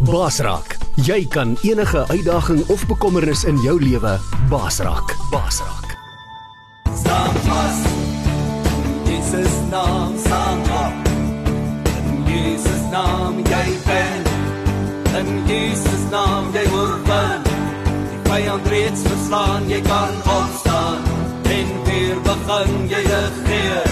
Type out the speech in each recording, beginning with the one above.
Basraak, jy kan enige uitdaging of bekommernis in jou lewe basraak. Basraak. Staan vas. Jesus naam op. In Jesus naam jy ben. In Jesus naam jy word wen. Die vyand reeds verslaan, jy kan opstaan en weer begin jy regeer.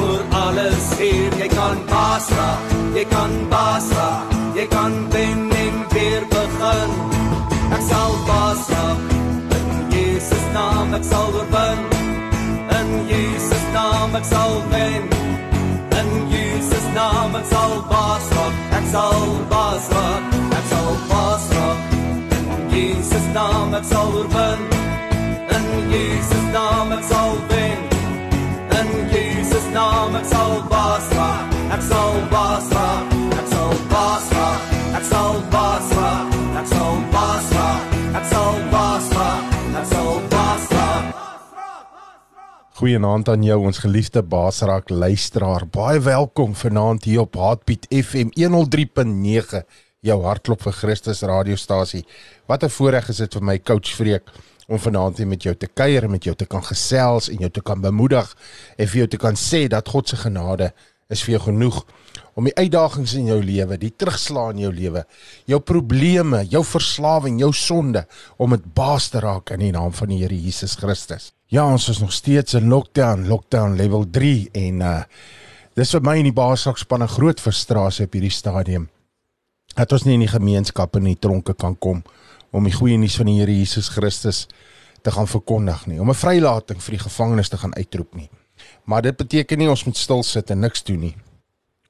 Oor alles hier, jy kan baas raak, jy kan baas raak, jy kan wen en weer begin. Ek sal baas raak, in Jesus naam ek sal oorwin. In Jesus naam ek sal wen. In Jesus naam ek sal baas raak, ek sal baas raak, ek sal baas raak. In Jesus naam ek sal oorwin. In Jesus naam ek sal wen. In Jesus naam ek sal baas raak, ek sal baas Goeienaand aan jou ons geliefde Baasrak luisteraar. Baie welkom vanaand hier op Heartbeat FM 103.9, jou hartklop vir Christus radiostasie. Wat 'n voorreg is dit vir my coach Freek om vanaand hier met jou te kuier en met jou te kan gesels en jou te kan bemoedig en vir jou te kan sê dat God se genade is vir jou genoeg om die uitdagings in jou lewe, die terugslag in jou lewe, jou probleme, jou verslawing, jou sonde om dit baas te raak in die naam van die Here Jesus Christus. Ja, ons is nog steeds in lockdown, lockdown level 3 en uh dis vir my in die baasrakspan 'n groot frustrasie op hierdie stadium. Dat ons nie in die gemeenskap in die tronke kan kom om die goeie nuus van die Here Jesus Christus te gaan verkondig nie, om 'n vrylating vir die gevangenes te gaan uitroep nie. Maar dit beteken nie ons moet stil sit en niks doen nie.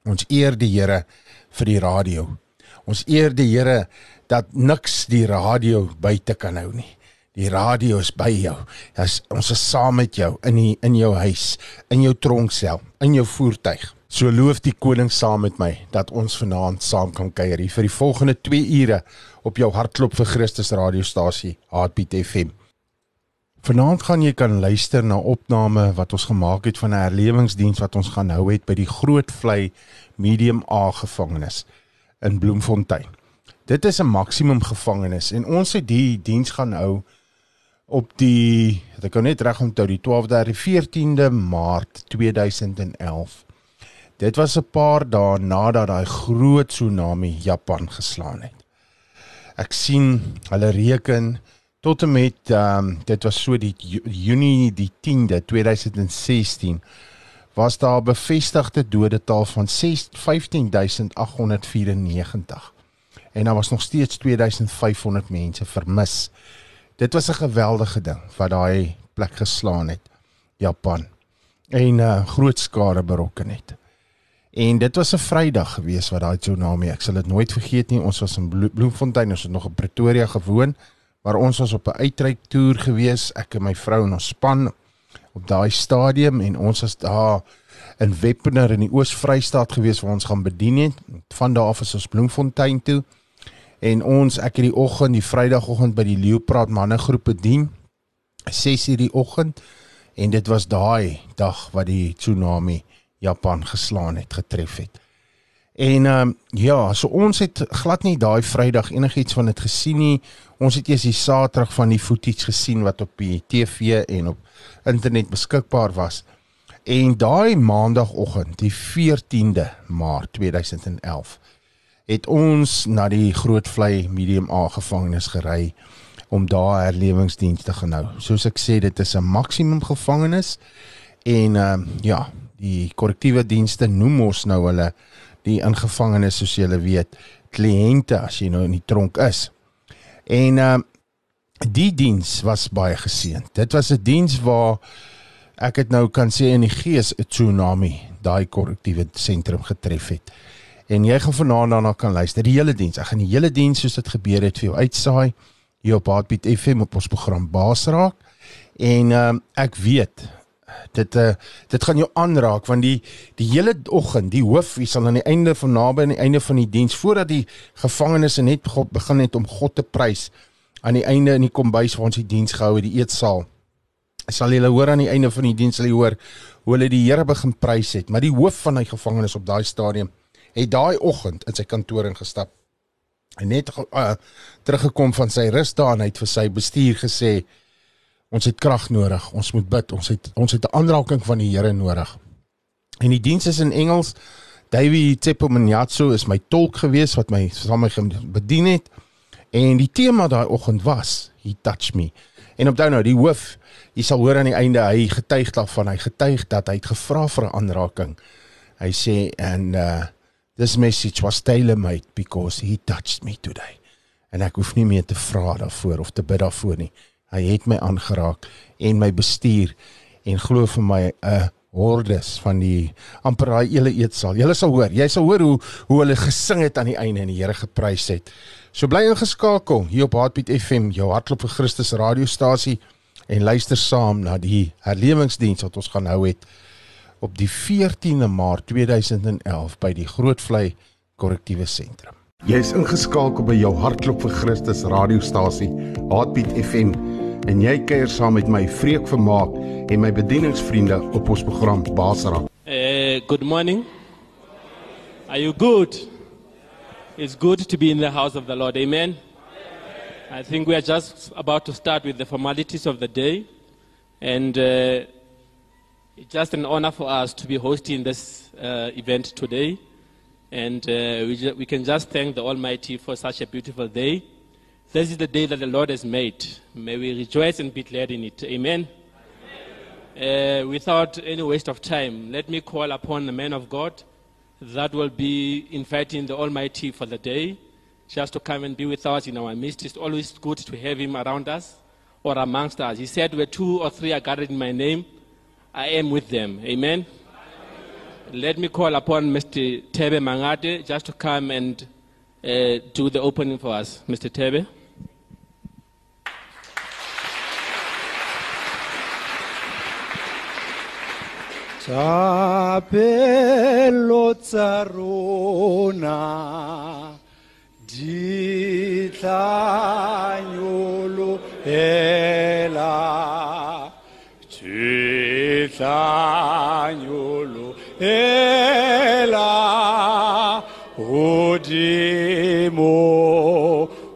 Ons eer die Here vir die radio. Ons eer die Here dat niks die radio buite kan hou nie. Die radio is by jou. As ons is saam met jou in die, in jou huis, in jou tronksel, in jou voertuig. So loof die koning saam met my dat ons vanaand saam kan kuier hier vir die volgende 2 ure op jou hartklop vir Christus radiostasie Heartbeat FM. Vanaand gaan jy kan luister na opname wat ons gemaak het van 'n herlewingsdiens wat ons gaan hou het by die Groot Vlei Medium A gevangenis in Bloemfontein. Dit is 'n maksimum gevangenis en ons het die diens gaan hou op die ek kan net reg onthou die 12de en die 14de Maart 2011. Dit was 'n paar dae nadat daai groot tsunami Japan geslaan het. Ek sien hulle reken tot en met ehm um, dit was so die Ju- Junie die 10de 2016 was daar bevestigde dodetal van 6 15894 en daar was nog steeds 2500 mense vermis. Dit was 'n geweldige ding wat daai plek geslaan het, Japan. En uh, groot skade berokken het. En dit was 'n Vrydag gewees wat daai tsunami, ek sal dit nooit vergeet nie. Ons was in Blo Bloemfontein, ons het nog in Pretoria gewoon, maar ons was op 'n uitreik toer gewees, ek en my vrou en ons span op daai stadium en ons was daar in Weppener in die Oos-Vrystaat gewees waar ons gaan bedien het. Van daar af is ons Bloemfontein toe. En ons ek het die oggend, die Vrydagoggend by die Leeupraat mannegroep bedien. 6:00 die oggend en dit was daai dag wat die tsunami Japan geslaan het, getref het. En ehm um, ja, so ons het glad nie daai Vrydag enigiets van dit gesien nie. Ons het eers die Saterdag van die footage gesien wat op die TV en op internet beskikbaar was. En daai maandagooggend, die 14de Maart 2011, het ons na die Groot Vlei Medium A gevangenis gery om daar herlewingsdiens te gaan hou. Soos ek sê, dit is 'n maksimum gevangenis en ehm uh, ja, die korrektiewe dienste noem ons nou hulle die ingevangenes soos julle weet, kliënte as jy nou in die tronk is. En ehm uh, die diens was baie geseënd. Dit was 'n diens waar ek het nou kan sê in die gees 'n tsunami daai korrektiewe sentrum getref het. En jy gaan vanaand daarna kan luister die hele diens. Ek gaan die hele diens soos dit gebeur het vir jou uitsaai hier op Heartbeat FM op ons program Baasraak. En ehm um, ek weet dit uh, dit gaan jou aanraak want die die hele oggend die hoof wie sal aan die einde van naby aan die einde van die diens voordat die gevangenes net begin het om God te prys aan die einde in die kombuis waar ons die diens gehou het die eetsaal sal julle hoor aan die einde van die diens sal jy hoor hoe hulle die Here begin prys het maar die hoof van die gevangenes op daai stadium het daai oggend in sy kantoor ingestap en net uh, teruggekom van sy rus daar en hy het vir sy bestuur gesê ons het krag nodig ons moet bid ons het ons het 'n aanraking van die Here nodig. En die diens is in Engels. Davey Tsepomenyatso is my tolk gewees wat my saam met hom bedien het. En die tema daai oggend was he touch me. En onthou nou die hoof jy sal hoor aan die einde hy getuig daarvan. Hy getuig dat hy het gevra vir 'n aanraking. Hy sê en uh this message was tailor made because he touched me today en ek hoef nie meer te vra daarvoor of te bid daarvoor nie hy het my aangeraak en my bestuur en glo vir my 'n uh, hordes van die amper daai hele eetsaal. Julle sal hoor, jy sal hoor hoe hoe hulle gesing het aan die einde en die Here geprys het. So bly ingeskakel hier op Heartbeat FM, jou hartklop vir Christus radiostasie en luister saam na die herlewingsdiens wat ons gaan hou het op die 14de Maart 2011 by die Grootvlei Korrektiewe Sentrum. Jy is ingeskakel by jou hartklop vir Christus radiostasie, Heartbeat FM en jy kuier saam met my Vreek Vermaak en my bedieningsvriende op ons program Basara. Uh, good morning. Are you good? It's good to be in the house of the Lord. Amen. I think we are just about to start with the formalities of the day. And uh, it's just an honor for us to be hosting this uh, event today. And uh, we, ju- we can just thank the Almighty for such a beautiful day. This is the day that the Lord has made. May we rejoice and be glad in it. Amen. Uh, without any waste of time, let me call upon the man of God that will be inviting the Almighty for the day, just to come and be with us in our midst. It's always good to have him around us or amongst us. He said, Where two or three are gathered in my name, I am with them. Amen. Let me call upon Mr. Tebe Mangate just to come and uh, do the opening for us. Mr. Tebe. Rona di nyoloela godimo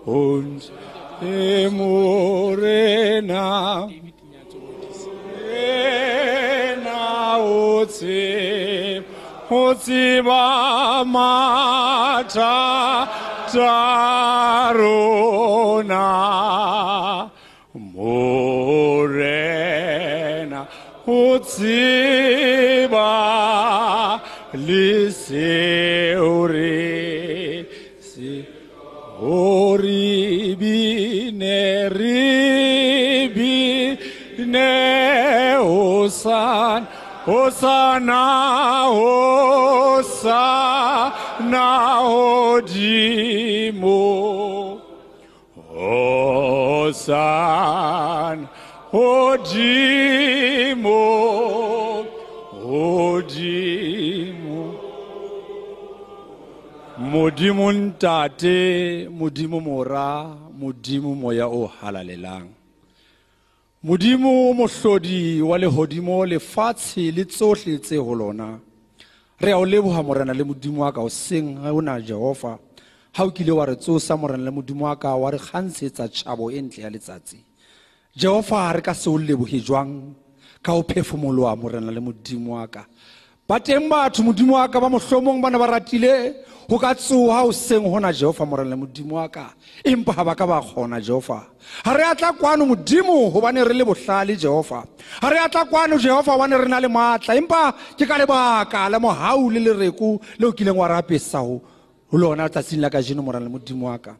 onse morena Ena otse otse ba mata tarona. Morena otse osan osana osana odimo. Osan odimo. Odimo. Modimo ntate modimo mora modimo moya o halalelang modimo mohlodi wa lehodimo lefatshe le tsohle tse ho lona. Re a o leboha morena le modimo wa ka o seng o na jehova. Ha o kile wa re tsosa morena le modimo wa ka wa re kgantshetsa tšhabo e ntle ya letsatsi. Jehova re ka se o lebohe jwang? Ka o phefumoloa morena le modimo wa ka. Ba teng batho modimo wa ka ba mohlomong ba ne ba ratile go ka tsoga o seng gona jehova morena le modimo wa ka. Empa ga ba ka ba kgona jehova ga re a tla kwano modimo gobane re le bohlale jehova ga re a tla kwano jehova gobane re na le maatla empa ke ka lebaka la mogau le lereko le o kileng wa re apesago go lona tsatsing la ka jeno morena le modimo wa ka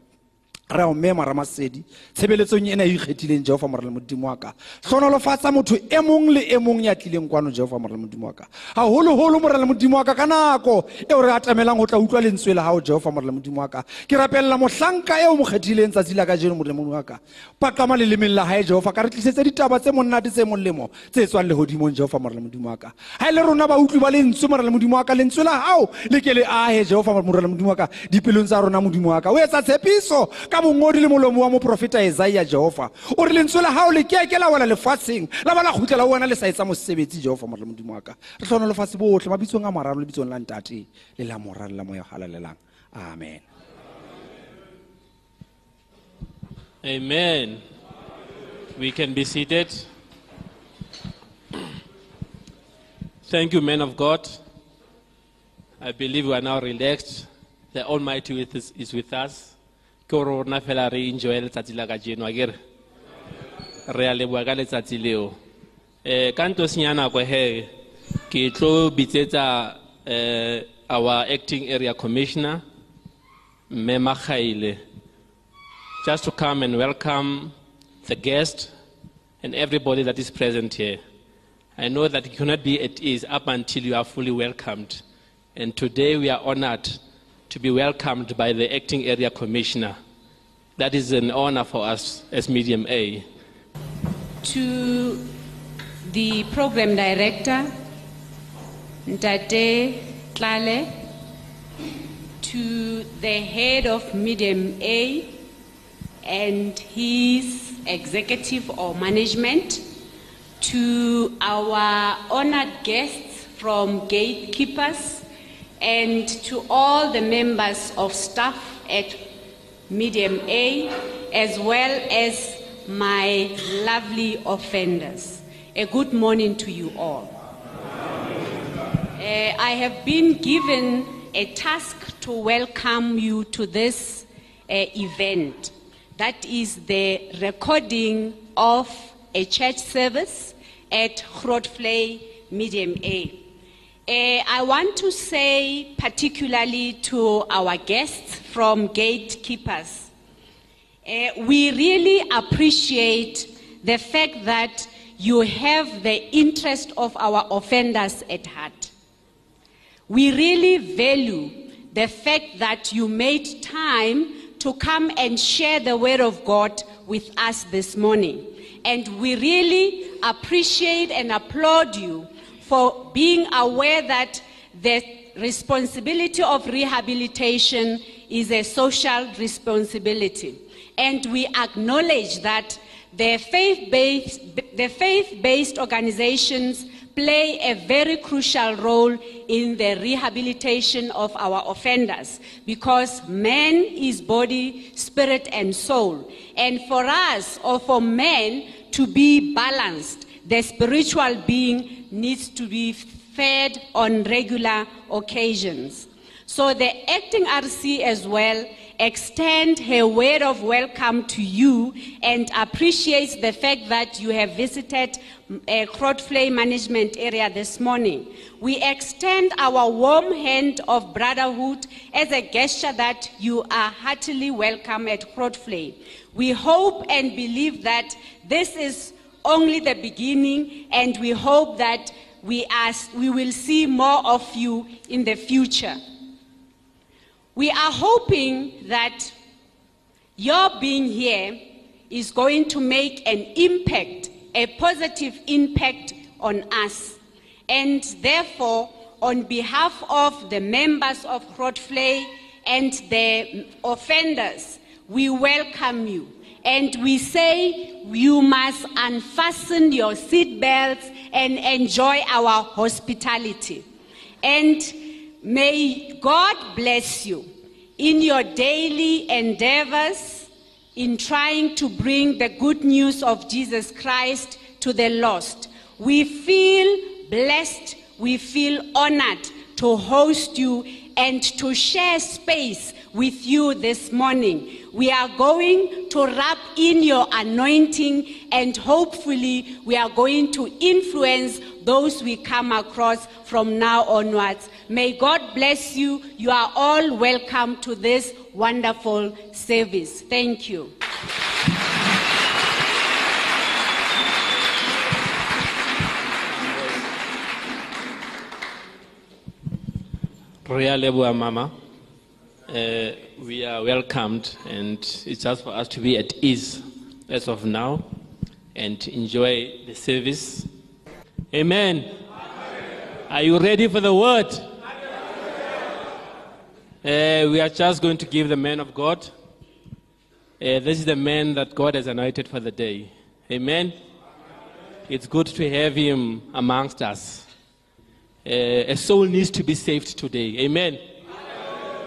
re a o mema ramasedi. Tshebeletsong ena e ikgethileng jehova morale modimo wa ka. Hlonolofatsa motho e mong le e mong ya tlileng kwano jehova morale modimo wa ka. Haholoholo morale modimo wa ka ka nako eo re atamelang go tla utlwa lentswe la gago jehova morale modimo wa ka. Ke rapelela mohlanka eo mo kgethileng tsatsi la ka jeno modimo wa ka. Paqama lelemeng la gae jehova ka re tlisetse ditaba tse monate tse molemo tse tswang lehodimong jehova morale modimo wa ka. Ga e le rona bautlwi ba lentswe morale modimo wa ka lentswe la gago le ke le ahe jehova morale modimo wa ka dipelong tsa rona modimo wa ka. O etsa tshepiso ka bongodi le molomo wa moprofeta isaia jehova o re lentswe la gago le keke la wela lefatsheng la ba la o wena le sa etsa mosebetsi jehova morale modimo wa ka re tlhono lefatshe botlhe mabitsong a mararo le bitsong la ntate le la mora le la moya halalelang amen Amen. We can be seated. Thank you, men of God. I believe we are now relaxed. The Almighty is with us. Ke gore rona fela re enjoy letsatsi la kajeno akere re a leboa ka letsatsi leo um ka nto senya nako he ke tlo bitsetsa eh, our acting area commissioner mme makgaile just to come and welcome the guest and everybody that is present here. I know that you cannot be at ease up until you are fully welcomed. And today we are honored to be welcomed by the acting area commissioner. That is an honor for us as Medium A. to the program director, Ntate Tlale, to the head of Medium A and his executive or management, to our honored guests from gatekeepers, and to all the members of staff at Medium A, as well as my lovely offenders. A good morning to you all. Uh, I have been given a task to welcome you to this uh, event. That is the recording of a church service at Grootvlei Medium A. Uh, I want to say particularly to our guests from Gatekeepers, uh, we really appreciate the fact that you have the interest of our offenders at heart. We really value the fact that you made time to come and share the word of God with us this morning. And we really appreciate and applaud you for being aware that the responsibility of rehabilitation is a social responsibility. And we acknowledge that the faith-based, organizations play a very crucial role in the rehabilitation of our offenders because man is body, spirit, and soul. And for us, or for men to be balanced, the spiritual being needs to be fed on regular occasions. So the acting RC as well extend her word of welcome to you and appreciates the fact that you have visited uh, a Grootvlei management area this morning. We extend our warm hand of brotherhood as a gesture that you are heartily welcome at Grootvlei. We hope and believe that this is only the beginning and we hope that we, are, we will see more of you in the future. We are hoping that your being here is going to make an impact, a positive impact on us. And therefore, on behalf of the members of Grootvlei and the offenders, we welcome you. And we say you must unfasten your seatbelts and enjoy our hospitality. And May God bless you in your daily endeavors in trying to bring the good news of Jesus Christ to the lost. We feel blessed, we feel honored to host you and to share space with you this morning. We are going to wrap in your anointing and hopefully we are going to influence those we come across from now onwards May God bless you. You are all welcome to this wonderful service. Thank you. Rea Mama. Uh, we are welcomed, and it's just for us to be at ease as of now and enjoy the service. Amen. Are you ready for the word? Uh, we are just going to give the man of God. Uh, this is the man that God has anointed for the day. Amen. It's good to have him amongst us. Uh, a soul needs to be saved today. Amen.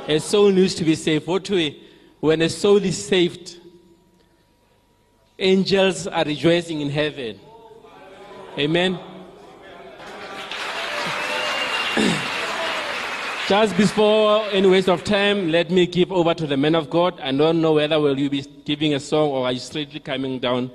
A soul needs to be saved. What we, when a soul is saved, angels are rejoicing in heaven. Amen. Just before any waste of time, let me give over to the man of God. I don't know whether will you be giving a song or are you straightly coming down.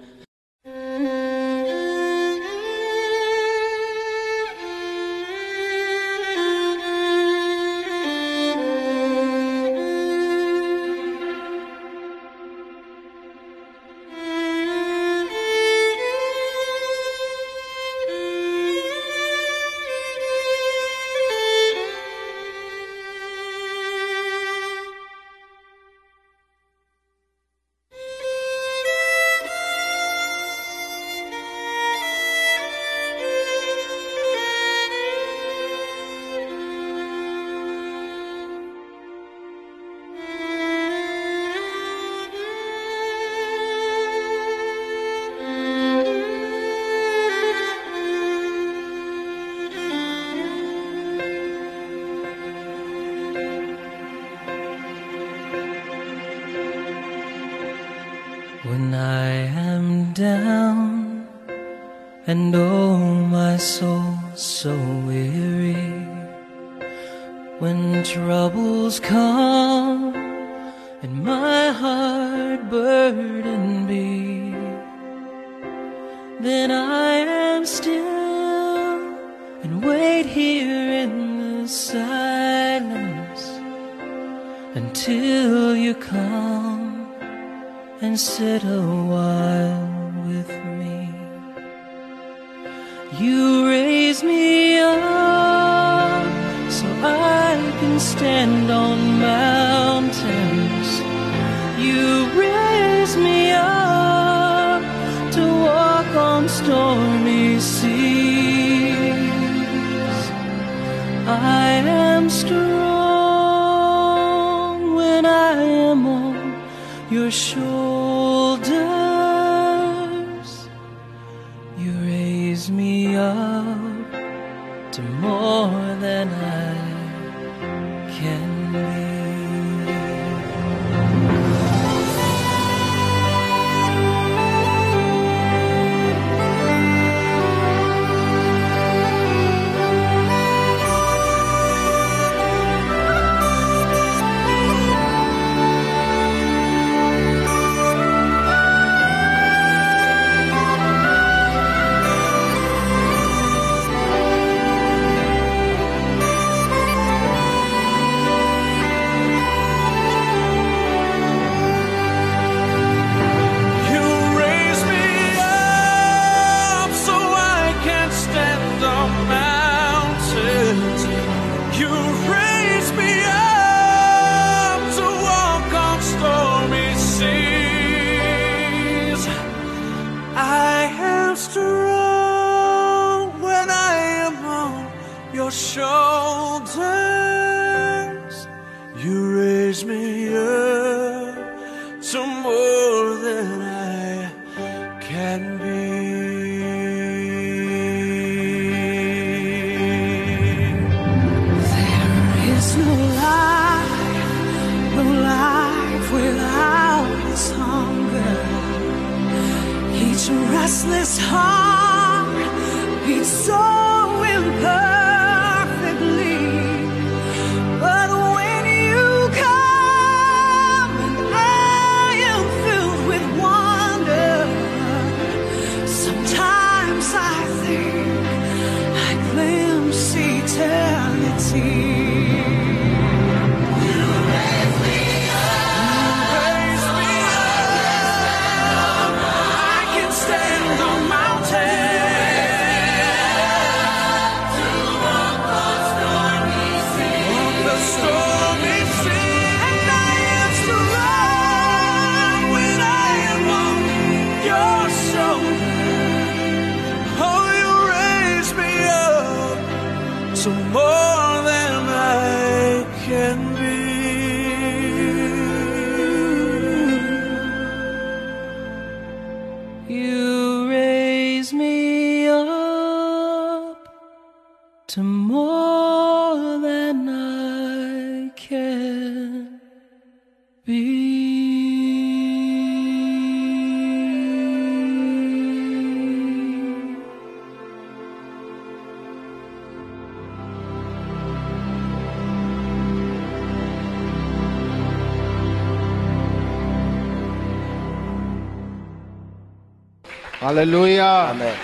Hallelujah. amen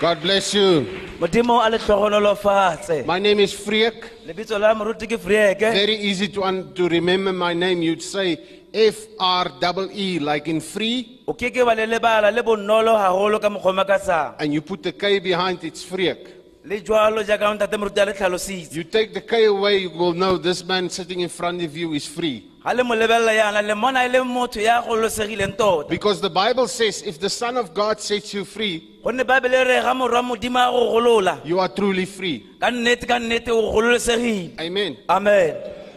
God bless you. modimo a le tlhogonolofatse My name is Freek. lebitso la moruti ke frieke Very easy to un- to remember my name. You'd say F R double E like in free o ke ke ba le lebala le bonolo haholo ka mokgomakatsang and you put the K behind it's Freek. le jwalo jaaka ntate moruti a le tlhalositse You take the K away, you will know this man sitting in front of you is free. Ga le mo lebelela yana le mona le motho ya gololosegileng tota Because the Bible says if the Son of God sets you free, gonne baebele re ga morwa modimo a go golola you are truly free. ka nnete ka nnete o gololosegile Amen. amen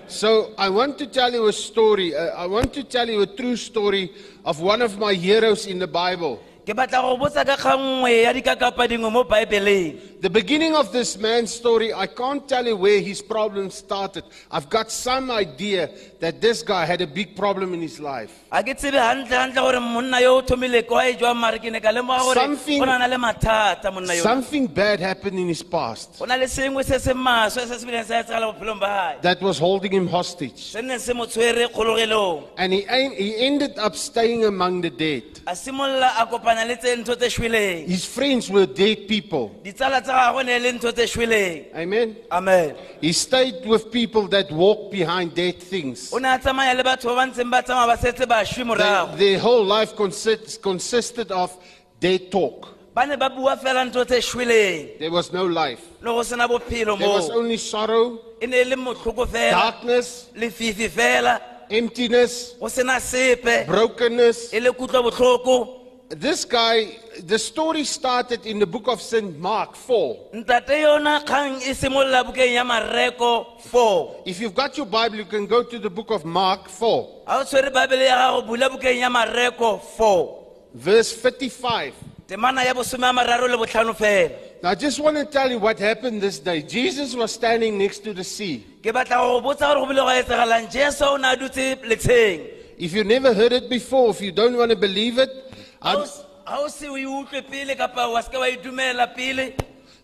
So I want to tell you a story. Uh, I want to tell you a true story of one of my heroes in the Bible. ke batla go botsa ka kgangwe ya dikakapa dingwe mo baebeleng The beginning of this man's story, I can't tell you where his problem started. I've got some idea that this guy had a big problem in his life. a ke tsebe gantle gantle gore monna yo o thomile kwa jwa mare ke ne ka lemoga gore Something- o na na le mathata monna yo Something bad happened in his past go na le sengwe se se maswe se se bileng sa etsagala bophelong ba gae that was holding him hostage. se neng se mo tshwere kgologelong And he, he ended up staying among the dead. a simolola a kopana le tse ntho tse shweleng His friends were dead people. ditsala tsa gagwe ne e le ntho tse shweleng Amen. amen He stayed with people that walk behind dead things. O ne a tsamaya le batho ba ba ntseng ba tsamaya ba setse ba shwi They- morago their whole life consist, consisted of dead talk. ba ne ba bua fela ntho tse shweleng. There was no life. le go sena bophelo There was only sorrow, ne le motlhoko fela. darkness, emptiness, go sena sepe. brokenness. Le kutlwa botlhoko This guy, the story started in the book of St. Mark 4. ntate yona kgang e simolola bukeng ya mareko 4 If you've got your Bible, you can go to the book of Mark 4, ga o tshwere babele ya gago bula bukeng ya mareko 4 verse 55. temana ya bosome a mararo le botlhano fela Now, I just want to tell you what happened this day. Jesus was standing next to the sea. ke batla go botsa gore go bile go etsagalang jesu o ne a dutse letsheng If you never heard it before, if you don't want to believe it, ga I'm- o s- ga o se o utlwe pele kapa wa seke wa idumela pele?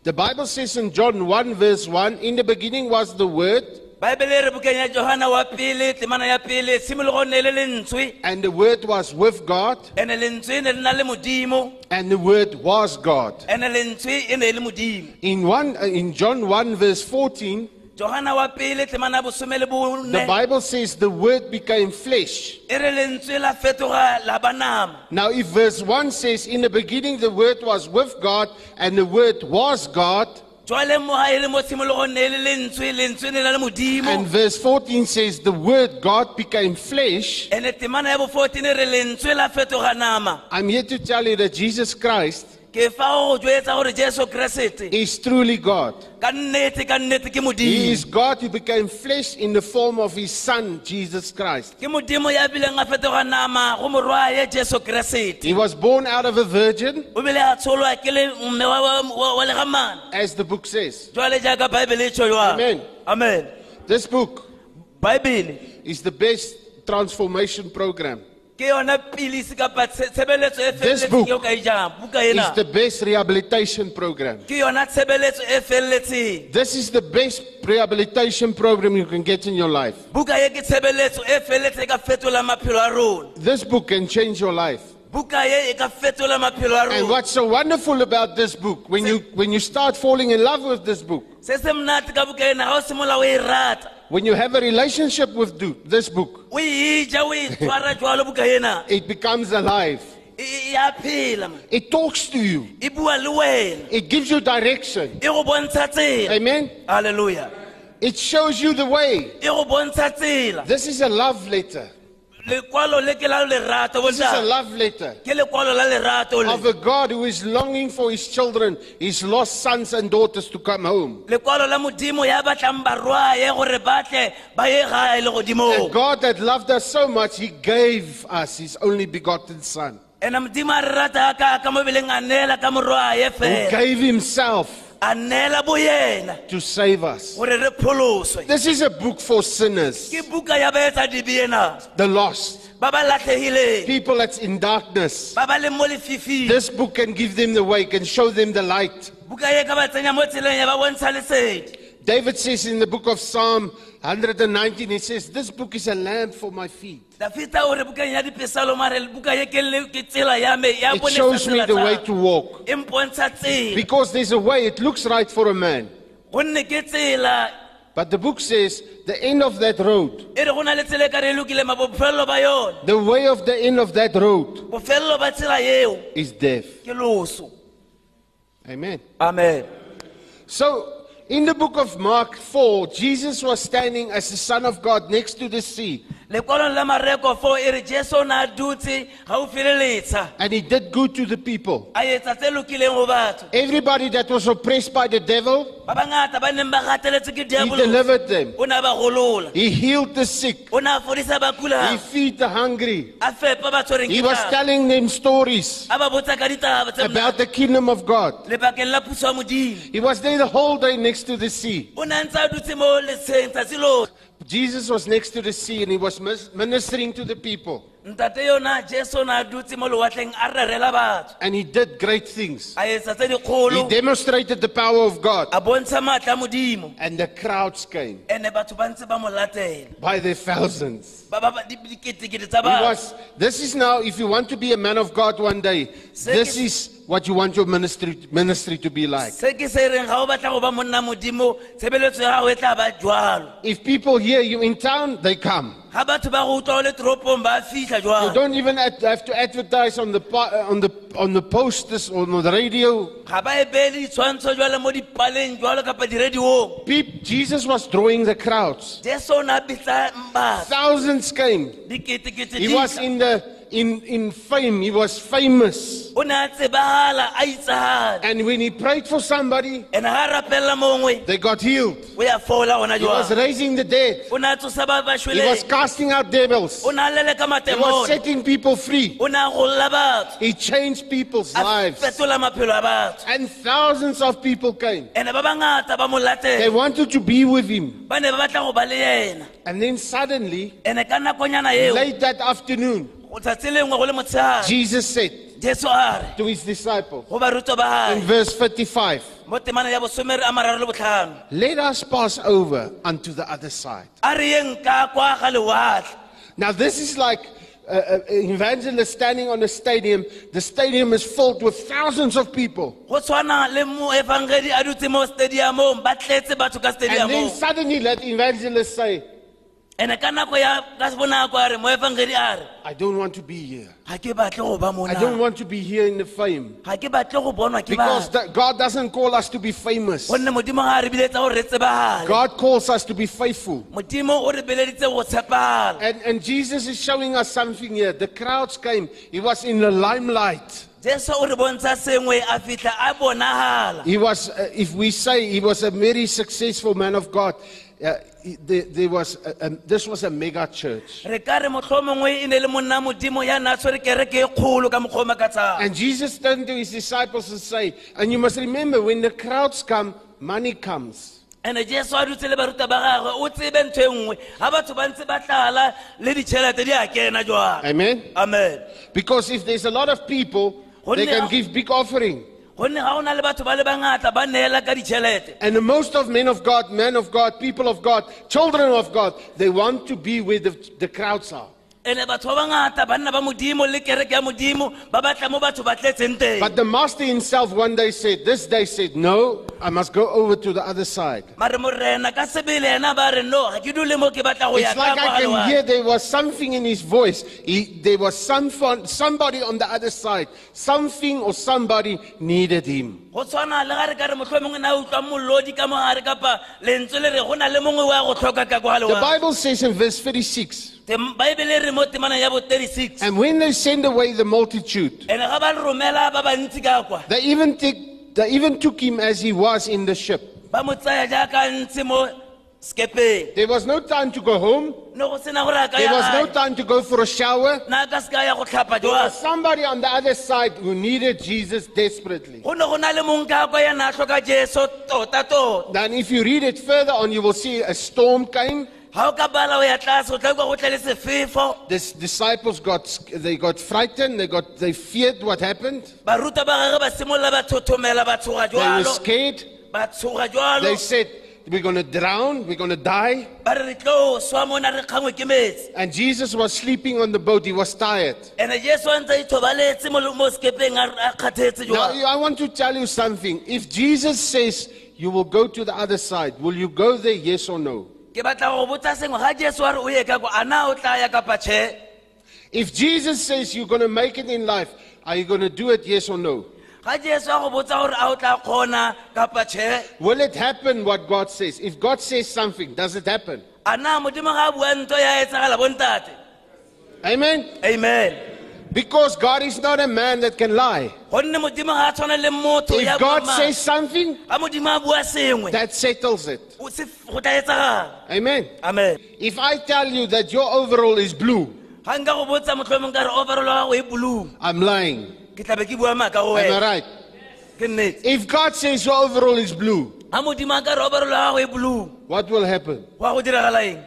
The Bible says in John 1, verse 1 In the beginning was the Word, baebele re bukeng ya johana wa pele temana ya pele tshimologo ne le lentswe. and the Word was with God, ene lentswe ne le na le modimo. and the Word was God. ene lentswe ne le modimo. In, one, uh, in John 1, verse 14, johana wa pele temana ya bosome le the Bible says the Word became flesh. re lentswe la fetoga la ba nama. Now, if verse 1 says, In the beginning the Word was with God, and the Word was God, jwale mo ga le mo tshimologong ne le lentswe lentswe ne le na le modimo. and verse 14 says, The Word God became flesh, ene temana ya bo 14 re lentswe la fetoga nama. I'm here to tell you that Jesus Christ ke fa go jwetsa gore jesu keresete is truly God. ka nnete ka nnete ke He is God who became flesh in the form of His Son, Jesus Christ. ke modimo ya bileng a fetoga nama go morwaye jesu keresete He was born out of a virgin, as the book says. jwale jaaka baebele tsho jwang Amen. amen This book Bible is the best transformation program. Ke yona pilisi kapa tshe- tshebeletso This book eo ka jang buka It's ena the best rehabilitation program. ke yona tshebeletso felletseng This is the best rehabilitation program you can get in your life. buka ye ke tshebeletso felletseng ka fetola maphelo a rona This book can change your life. buka ye ka fetola maphelo a And what's so wonderful about this book, when you when you start falling in love with this book, se se monate ka buka ena ga o simolola o rata when you have a relationship with do- this book, o e ja o e tshwara jwalo buka ena it becomes alive. e e a phela man. It talks to you. e bua le wena It gives you direction. e go bontsha tsela Amen. halleluja It shows you the way. e go bontsha tsela This is a love letter. Lekwalo le ke la lerato This is a love letter. Ke lekwalo la lerato le. of a God who is longing for his children, his lost sons and daughters to come home. lekwalo la modimo ya batlang barwae gore batle ba ye gae le And godimong God that loved us so much, he gave us his only begotten son, ene modimo a re rata ka ka mo beleng a neela ka morwae who fela. gave himself a neela boyena. to save us. gore re pholoswe. This is a book for sinners, ke buka ya baetsa dibiena the lost, ba ba latlhegileng people that's in darkness. ba ba leng mo lefifing. This book can give them the way, can show them the light. buka ye ka ba tsenya mo tseleng ya ba bontsha lesedi. David says in the book of Psalm 119, he says, This book is a lamp for my feet. dafita ore bukeng ya dipesalo mare buka ye ke le- ke tsela ya me ya It shows me the way to walk. Because there's a way, it looks right for a man. gonne ke tsela But the book says, the end of that road, re go na le tsela ka re lokile ma bofelelo ba yone the way of the end of that road bofelelo ba tsela eo is death. Amen. amen So, in the book of Mark 4, Jesus was standing as the Son of God next to the sea, lekwalong la mareko fo e re jesu o ne a dutse gaufi le letsha and he did good to the people. a etsa tse lokileng go batho Everybody that was oppressed by the devil, ba bangata ba neng ba gateletse ke he diabolo delivered them. o ne a ba golola He healed the sick. o ne a fodisa ba He kulang feed the hungry. a fepa ba tshwereng He ke was tlala. telling them stories a ba botsa ka ditaba tse about monate. the kingdom of God. lebakeng la puso ya modimo He was there the whole day next to the sea. o ne a ntse a dutse mo letsheng tsatsi lotlhe Jesus was next to the sea and he was ministering to the people. Ntate yona jesu o ne a dutse mo lewatleng a rerela batho And he did great things. a etsa tse He dikgolo demonstrated the power of God. a bontsha maatla a modimo And the crowds came ene batho ba ntse ba mo latela by the thousands. ba ba ba di- diketekete tsa He batho was, this is now, if you want to be a man of God one day, this is what you want your ministry, ministry to be like. se ke se reng ga o batla go ba monna modimo tshebeletso ya gago e tla ba jwalo If people hear you in town, they come. Ga batho ba go utlwa o le toropong ba fitlha You don't even have have to advertise on the, on the, on the posters or on the radio. ga ba e beele ditshwantsho jwale mo dipaleng jwalo kapa dirediong Peop Jesus was drawing the crowds. jesu o ne a bitla batho Thousands came. diketekete He was in the in, in fame. He was famous. o ne a tsebagala a itsagala And when he prayed for somebody, ene ga a rapelela mongwe they got healed. o ya fola gona He was raising the dead. o ne a tsosa ba He was casting out devils. o ne a leleka He was setting people free. o ne a golola He changed people's lives. fetola maphelo a batho And thousands of people came. ene ba bangata ba mo They wanted to be with him. ba ne ba batla go ba le ena And then suddenly, ene ka nakonyana eo late that afternoon, go tsatsi lengwe go le motshegare Jesus said jesu a re to his disciples go barutwa ba in verse 55, mo temana ya bosomere a mararo le botlhano Let us pass over unto the other side. a re yeng ka kwa ga lewatle Now, this is like uh, uh, an evangelist standing on a stadium. The stadium is filled with thousands of people. go tshwana le moevangedi a dutse mo stadiumong ba tletse batho And then suddenly let evangelist say, I don't want to be here. ga ke batle go ba I don't want to be here in the fame. ga ke batle go bonwa ke Because that God doesn't call us to be famous. gonne modimo ga a re biletsa gore re tsebagale God calls us to be faithful. modimo o re beleditse go tshepagala And, and Jesus is showing us something here. The crowds came. He was in the limelight. jesu o re bontsha sengwe a fitlha a bonagala He was, uh, if we say he was a very successful man of God, uh, there, there was a, a, this was a mega church. re ka re motlhomongwe e ne le monna modimo ya ne a tshwere kereke e kgolo ka mokgwa o makatsang And Jesus turned to his disciples and said, and you must remember, when the crowds come, money comes. ande jesu a dutse le baruta ba gagwe o tsebe ntho e nngwe ga batho ba ntse ba tlala le ditšhelete di a kena jwang Amen? amen Because if there's a lot of people, they can give big offering. And most of men of God, men of God, people of God, children of God, they want to be where the, the crowds are. Ande batho ba bangata banna ba modimo le kereke ya modimo ba batla mo batho ba tletseng teng But the master himself one day said, this day said, no, I must go over to the other side. mare morena ka sebele ena ba re no ga ke dule mo ke batla go ya It's like ka I can hear there was something in his voice. He, there was some fun, somebody on the other side. Something or somebody needed him. Go tshwana le ga re ka re motlhomongwe na utlwa mollodi ka mogare kapa lentswe le re go na le mongwe wa go tlhoka ka kwa The lewa Bible says in verse 36, Tem- baebele re mo temanong ya bo 36 And when they send away the multitude, and ga ba romela ba bantsi ka kwa they even, take, they even took him as he was in the ship. ba mo tsaya jaaka ntse mo There was no time to go home. ne go sena gore a ka There was no time to go for a shower. na ka se ka ya go tlhapa There was somebody on the other side who needed Jesus desperately. go ne go na le mong kwa ya na tlhoka jesu tota tota Then, if you read it further on, you will see a storm came. ga o ka bala o ya tlase o tla kwa go tle le sefefo The disciples got they got frightened. They got they feared what happened. baruta ba gage ba simolola ba thothomela ba tshoga They were jalo scared. ba tshoga jalo They said, "We're going to drown. We're going to die." ba re re tlo swa mona re kgangwe ke metsi And Jesus was sleeping on the boat. He was tired. ande jesu a ntse a ithobaletse mo mo sekepeng a a kgathetse Now, I want to tell you something. If Jesus says you will go to the other side, will you go there? Yes or no? ke batla go botsa sengwe ga jesu a re o ye ka kwa a na o tla ya kapa tšhe If Jesus says you're going to make it in life, are you going to do it? Yes or no? Ga jesu a go botsa gore a o tla kgona kapa tšhe Will it happen what God says? If God says something, does it happen? a na modimo ga a bua nto ya etsagala bontate Amen? amen Because God is not a man that can lie. gonne modimo ga a tshwane le motho ya If God buang says maaka. something, ga modimo a bua sengwe that settles it. o se- go tla etsagala Amen? amen If I tell you that your overall is blue, ga nka go botsa motlhomong ka re overall wa gago e blue I'm lying. ke tlabe ke bua maaka go Am I wena right? ke If God says your overall is blue, ga modimo a ka re overall wa gago e blue what will happen? wa go diragala eng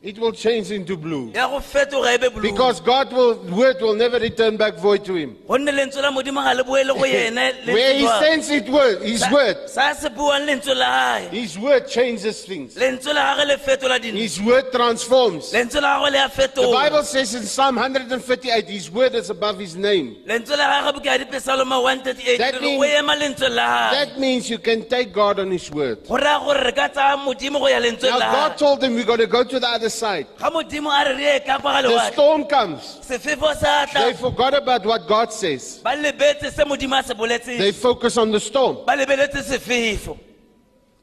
It will change into blue. ya go fetoga e be blue Because God will word will never return back void to him. gonne lentswe la modimo ga le boele go ene Where he sends it word, his word. sa se buang lentswe la gae His word changes things. lentswe la gage le fetola dino His word transforms. lentswe la gago le a The Bible says in Psalm 158, his word is above his name. lentswe la gage boke ya dipesaloma 138 That re means- o ema lentswe la gage That means you can take God on his word. go raya gore re ka tsaya modimo go ya lentswe Now la God told them we got to go to the other side. ga modimo a re re ye ka kwa ga The storm comes. They forgot about what God says. ba lebetse se modimo a se They focus on the storm.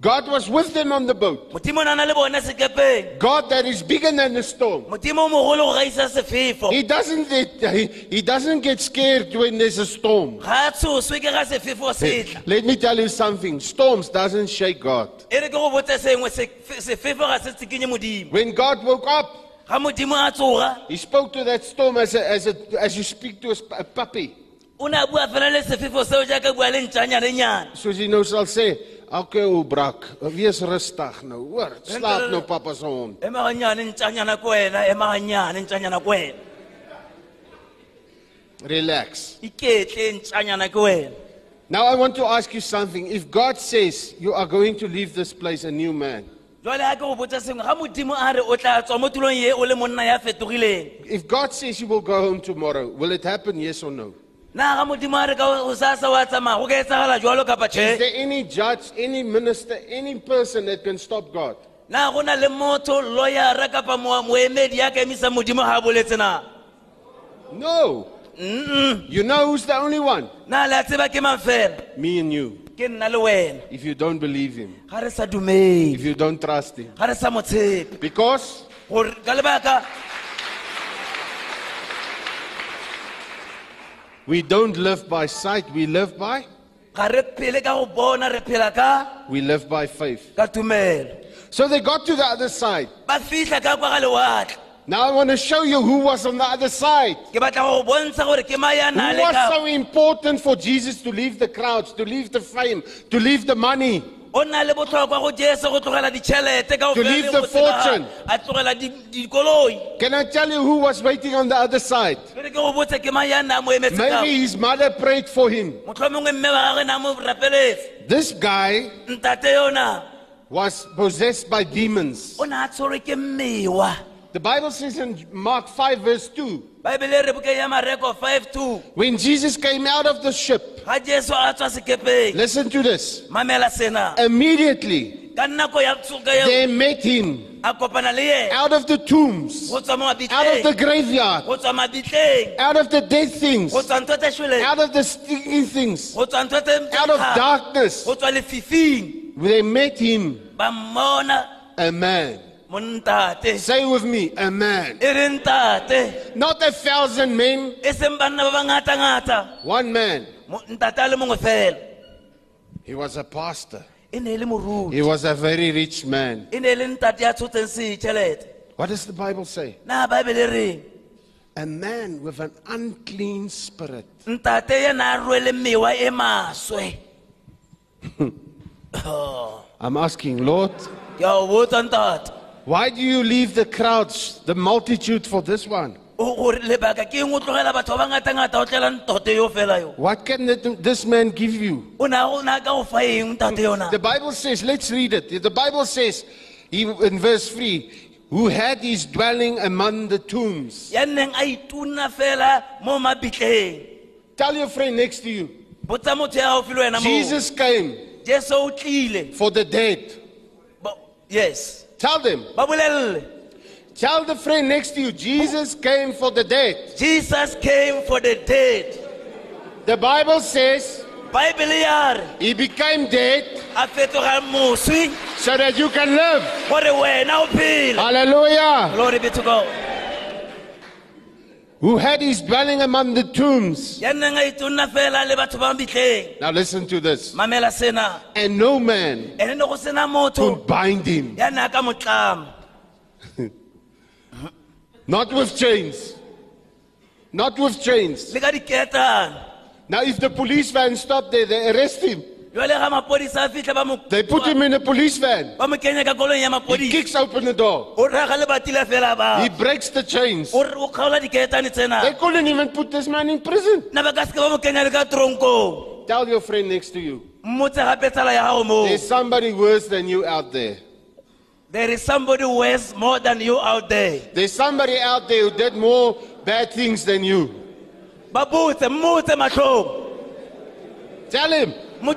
Ba lebeletse sefefo God was with them on the boat. modimo o na na le bone sekepeng God that is bigger than the storm. modimo o mogolo go gaisa sefefo He doesn't get, he, he doesn't get scared when there's a storm. ga a tshoswe ke ga sefefo se tla Let me tell you something. Storms doesn't shake God. re ke go botse sengwe se- sefefo ga se tsikinye modimo When God woke up, ga modimo a tsoga he spoke to that storm as, a, as, a, as you speak to a, a puppy. o ne a bua fela le sefefo seo jaaka bua le ntšanyanenyana Soos jy nou sal sê, okay ou brak, wees rustig nou, hoor. Er Slaap nou papa se hond. ema ganyane ntšanyana ko wena ema ganyane ntšanyana Relax. iketle ntšanyana ke wena Now I want to ask you something. If God says you are going to leave this place a new man, jale ga ke go botsa sengwe ga modimo a re o tla tswa mo tulong ye o le monna ya fetogileng if God says you will go home tomorrow, will it happen yes or no? Na ga modimo a re ka o sasa wa tsamaya go ka etsagala jalo kapa Is there any judge, any minister, any person that can stop God? na go na le motho lawyera kapa moemedi ya ka emisa modimo ga boletse na No. You know who's the only one? na le a tseba ke mang fela Me and you. ke nna le wena If you don't believe him, ga re sa dumele if you don't trust him. ga re sa mo tshepe Because ka lebaka we don't live by sight, we live by ga re phele ka go bona re phela ka we live by faith. ka tumelo So they got to the other side. ba fitlha ka kwa ga lewatle Now I want to show you who was on the other side. ke batla go go bontsha gore ke ma ya Who le was ka so important for Jesus to leave the crowds, to leave the fame, to leave the money? O na le botlhokwa go jesu go tlogela ditšhelete ka To leave the fortune. a tlogela di- dikoloi Can I tell you who was waiting on the other side? pele ke go botse ke mang ya nna mo emetse ka Maybe his mother prayed for him. motlhomongwe mme wa gage na mo rapeletse This guy was possessed by demons. O ne a tshwerwe ke mmewa The Bible says in Mark 5, verse 2 baebele re boke ya mareko 5 2 when Jesus came out of the ship, ga jesu a tswa sekepeng. listen to this. mamela sena. Immediately ka nako ya tsoka eo they met him a kopana le ena out of the tombs, go tswa mo out of the mabitleng graveyard, go tswa mabitleng. out of the dead things, go tswa ntho tse shweleng. out of the stinking things, go tswa ntho tse out of darkness. go tswa lefifing. They met him, ba mmona. A man. Say with me, a man. Not a thousand men, seng banna ba bangata-ngata one man. Mo- ntate a le mongwe fela He was a pastor. ne le moruti He was a very rich man. ne le ntate ya tshotseng setšhelete What does the Bible say? na baebele reng A man with an unclean spirit. ntate yena a rwele mewa maswe oh. I'm asking, Lord, ke a o botsa ntate why do you leave the crowds, the multitude for this one? o gore lebaka ke eng o tlogela batho ba bangata-ngata o tlela ntote yo fela yo What can it- this man give you? o ne a go na ka go fa eng ntate yona The Bible says, let's read it. The Bible says, he, in verse 3, who had his dwelling among the tombs. ya nneng a ituna fela mo mabitleng Tell your friend next to you, botsa motho ya gaufi le Jesus came jesu o tlile for the dead. Yes Tell them. Tell the friend next to you, Jesus came for the dead. jesus came for the dead The Bible says he became dead a so that you can live. gore wena o phela Hallelujah. glory be to god Who had his dwelling among the tombs. ya nneng a itonna fela le batho ba bitleng Now listen to this. And no man ene ne go sena motho could bind him, ya nne a ka not with chains. Not with chains. le ka diketane Now, if the police van stopped there, they arrest him. Jale ga mapodisa a fitlha ba They put him in a police van. ba mo kenya ka kolong ya He kicks open the door. o raga le batile fela He breaks the chains. o re o kgaola diketane They couldn't even put this man in prison. na ba ka seke ba mo kenya le ka tronkong Tell your friend next to you. mmotse gape tsala ya gago moo There's somebody worse than you out there. there is somebody worse more than you out there There's somebody out there who did more bad things than you. ba botse mmotse matlhong Tell him. Mo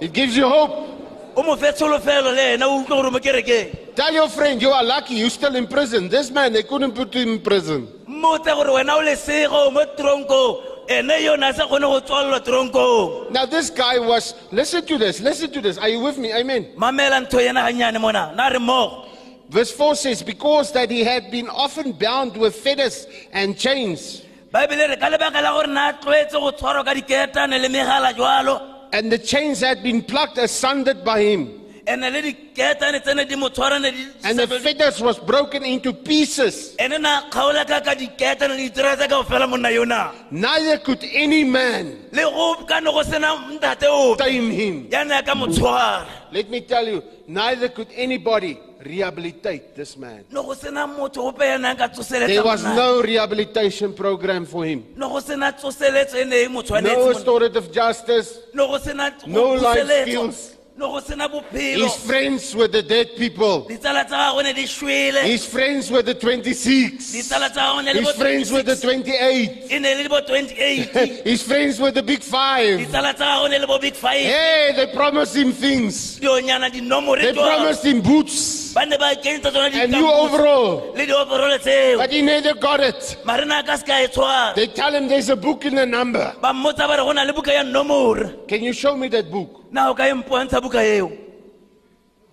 It gives you hope. o mo fe tsholofelo le ena o utlwe gore mo kerekeng Tell your friend you are lucky you're still in prison. This man, they couldn't put him in prison. mmotse gore wena o lesego mo tronkong ene yone a sa kgone go tswalelwa tronkong Now, this guy was, listen to this, listen to this. Are you with me? Amen. mamela ntho ena gannyane mona na re mmogo Verse 4 says, Because that he had been often bound with fetters and chains, baebele re ka lebaka la gore na tlwaetse go tshwarwa ka diketane le megala jalo and the chains had been plucked asunder by him, ene le diketane tsene di mo tshwarane di and the fetters was broken into pieces. ene na kgaola ka ka diketane le ditira tsa kao fela monna yona. Neither could any man le go ka ne go sena ntate ope. tame him. ya ne a ka mo tshwara. Let me tell you, neither could anybody rehabilitate this man. ne go sena motho ope ya nang ka There was no rehabilitation program for him. ne go sena tsoseletso ne mo No restorative justice. ne go sena No life skills. Ne go sena bophelo He's friends with the dead people. ditsala tsa gagwe ne di shwele He's friends with the 26. ditsala tsa gagwe ne le He's friends with the 28. e ne le 28 He's friends with the big five. ditsala tsa gagwe ne le bo big five Hey, they promised him things. They promised him boots ba ne ba kenyetsa and new overall. le dioporole tseo But he never got it. mare na ka se ka tshwara They tell him there's a book in the number. ba mmotsa ba re go na le buka ya nomore Can you show me that book? Na o ka mpontsha buka eo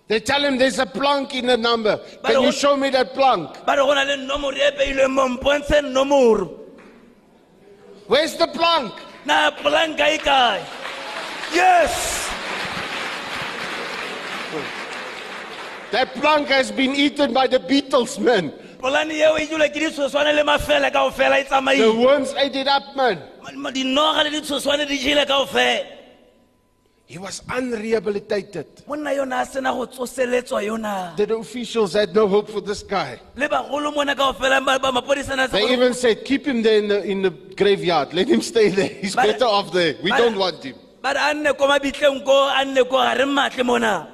They tell him there's a plank in the number. Can you show me that plank? ba re go na le nomoro e peilweng mo mpontshe nomoro Where's the plank? na polanka e kae yes That plank has been eaten by the beetles, man. polane eo e dula ke ditshoswane le mafele kao fela e The tsamaile worms ate it up, man. dinoga le ditshoswane di jele kao fela He was unrehabilitated. monna yona a sena go tsoseletswa yona The officials had no hope for this guy. le bagolo mona kao fela ba ba mapodisana sa They even said, keep him there in the, in the graveyard. Let him stay there. He's But- better off there. We but- don't want him. ba re a nne ko mabitleng ko a nne ko ga re matle mona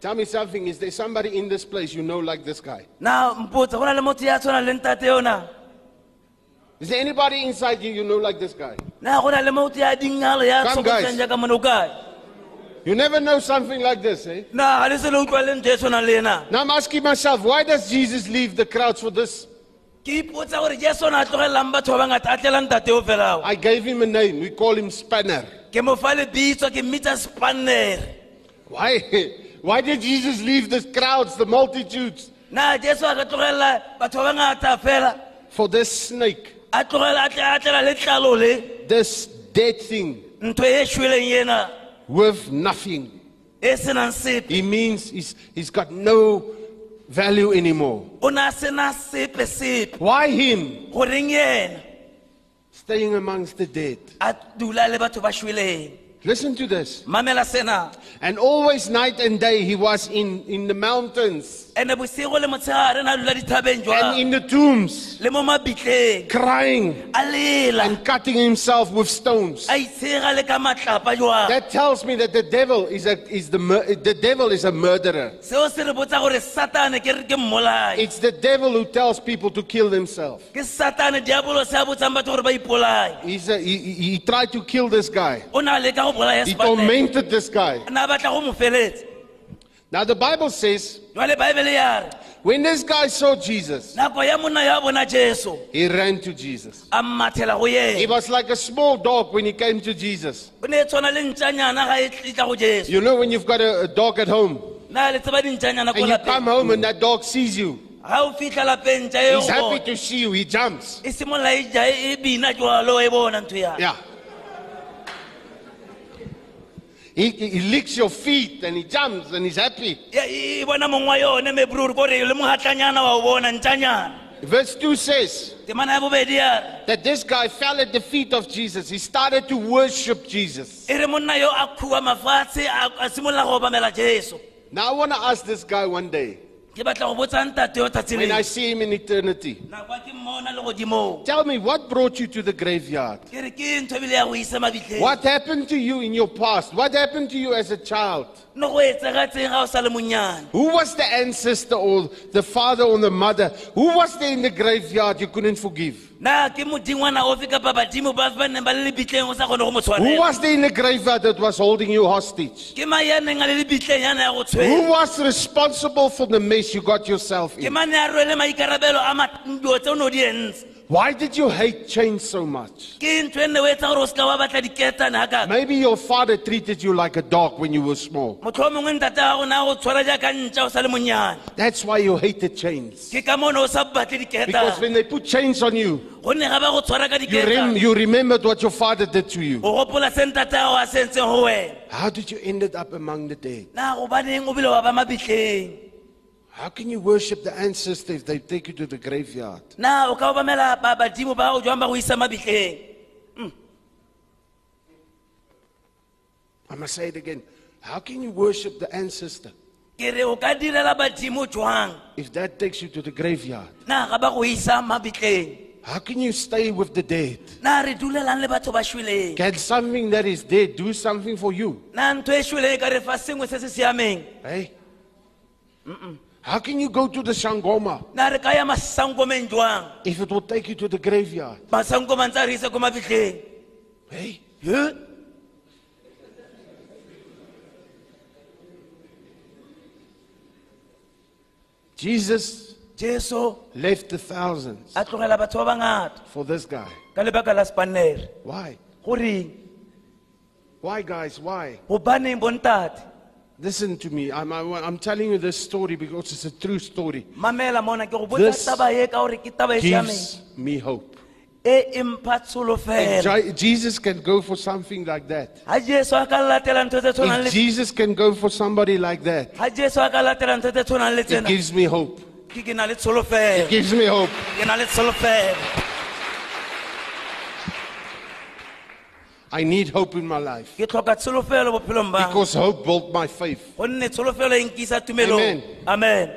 Tell me something. Is there somebody in this place you know like this guy? na mpotsa go na le motho ya tshwana le ntate yona Is there anybody inside you you know like this guy? na go na le motho ya dingalo ya Come, guys. tshokotsang jaaka mona o kae You never know something like this, eh? na ga le se le utlwa le ntho e tshwanang le ena Now I'm asking myself, why does Jesus leave the crowds for this? ke ipotsa gore jesu ona a tlogelelang batho ba bangata a tlela ntate felao I gave him a name. We call him Spanner. ke mo fa lebitso ke mmitsa spanere Why, why did Jesus leave the crowds, the multitudes, na jesu a ka tlogelela batho ba bangata fela for this snake, a tlogela a tlela le tlalo le this dead thing ntho e shweleng ena with nothing? e senang sepe He means he's, he's got no value anymore. o ne a sena sepe sepe Why him? goreng Staying amongst the dead. a dula le batho ba shweleng Listen to this. mamela sena And always night and day he was in, in the mountains ande bosigo le motshegare na dula dithabeng and in the tombs, le mo mabitleng crying and cutting himself with stones. a itshega le ka matlapa jwa That tells me that the devil is a is the the devil is a murderer. seo se re botsa gore satane ke re ke mmolai It's the devil who tells people to kill themselves. ke satane diabolo se a botsang batho gore ba ipolai He's a, he, he tried to kill this guy. o ne a leka go bolaya He tormented this guy. na batla go mo feletse Now the Bible says jwale baebele ya re when this guy saw Jesus, nako ya monna yo a bona jesu he ran to Jesus. a mmathela go He was like a small dog when he came to Jesus. o ne tshwana le ntšanyana ga tla go jesu You know when you've got a, a dog at home na le tseba dintšanyana ko and you come home and that dog sees you. ga o fitlha lapeng tša He's happy to see you. He jumps. e simolola e ja e bina jalo e bona ntho ya Yeah. He, he licks your feet and he jumps and he's happy. bona mong wa yone mebruri le mogatlanyana wa o bona ntšanyana Verse 2 says temana ya bobedi ya re that this guy fell at the feet of Jesus. He started to worship Jesus. re monna yo a khuwa mafatshe a a simolola go obamela jesu Now I want to ask this guy one day ke batla go botsa ntate yo tsatsi when I see him in eternity. nako a ke mmona le godimong Tell me what brought you to the graveyard? ke re ke ntho ebile ya go isa mabitleng What happened to you in your past? What happened to you as a child? No go etsagatseng ga o sa le monyane Who was the ancestor or the father or the mother? Who was there in the graveyard you couldn't forgive? na ke modingwana ofe kapa badimo ba ba neng ba le lebitleng o sa kgone go mo Who was there in the graveyard that was holding you hostage? ke mang ya neng a le lebitleng yana ya go Who was responsible for the mess you got yourself in? Mane ya rwele maikarabelo a ma- dilo tse o ne o di entse Why did you hate change so much? ke ntho nne o etsa gore o seka wa batla diketane ga kaka Maybe your father treated you like a dog when you were small. motlho o mongwe ntate ga gona go tshwara jaaka ntša o sa le monyane That's why you hated chains. ke ka mone o sa batle Because when they put chains on you, gonne ga ba go tshwara ka you, rem- you remembered what your father did to you. o gopola se ntate gago a sentseng go wena How did you end up among the dead? How can you worship the ancestors if they take you to the graveyard? na o ka obamela ba- badimo ba go jwang ba go isa mabitleng mm. I must say it again. How can you worship the ancestor ke re o ka direla badimo jwang if that takes you to the graveyard? na ga ba go isa mabitleng How can you stay with the dead? na re dulelang le batho ba shweleng Can something that is dead do something for you? na ntho e shweleng e ka re fa sengwe se se siameng Hey? How can you go to the Shangoma na re ka ya if it will take you to the graveyard? masankoma ntse a re ise Hey? Huh? Jesus jesu left the thousands a tlogela batho ba bangata for this guy. ka lebaka la spanere Why? Why, guys? Why? Listen to me. I'm, telling you this story because it's a true story. mamela mona ke go This taba ka gore ke taba e siameng Gives me hope. e e mpha If tsholofelo Je- Jesus can go for something like that. ga jesu a ka latela ntho tse tshwanang If le Jesus can go for somebody like that, ga jesu a ka latela ntho tse tshwanang le it tsena gives me hope. ke ke na le tsholofelo Gives me hope. ke na le tsholofelo I need hope in my life. Ke tlhoka tsholofelo bophelong ba because hope built my faith. gonne tsholofelo nkisa tumelong Amen. amen.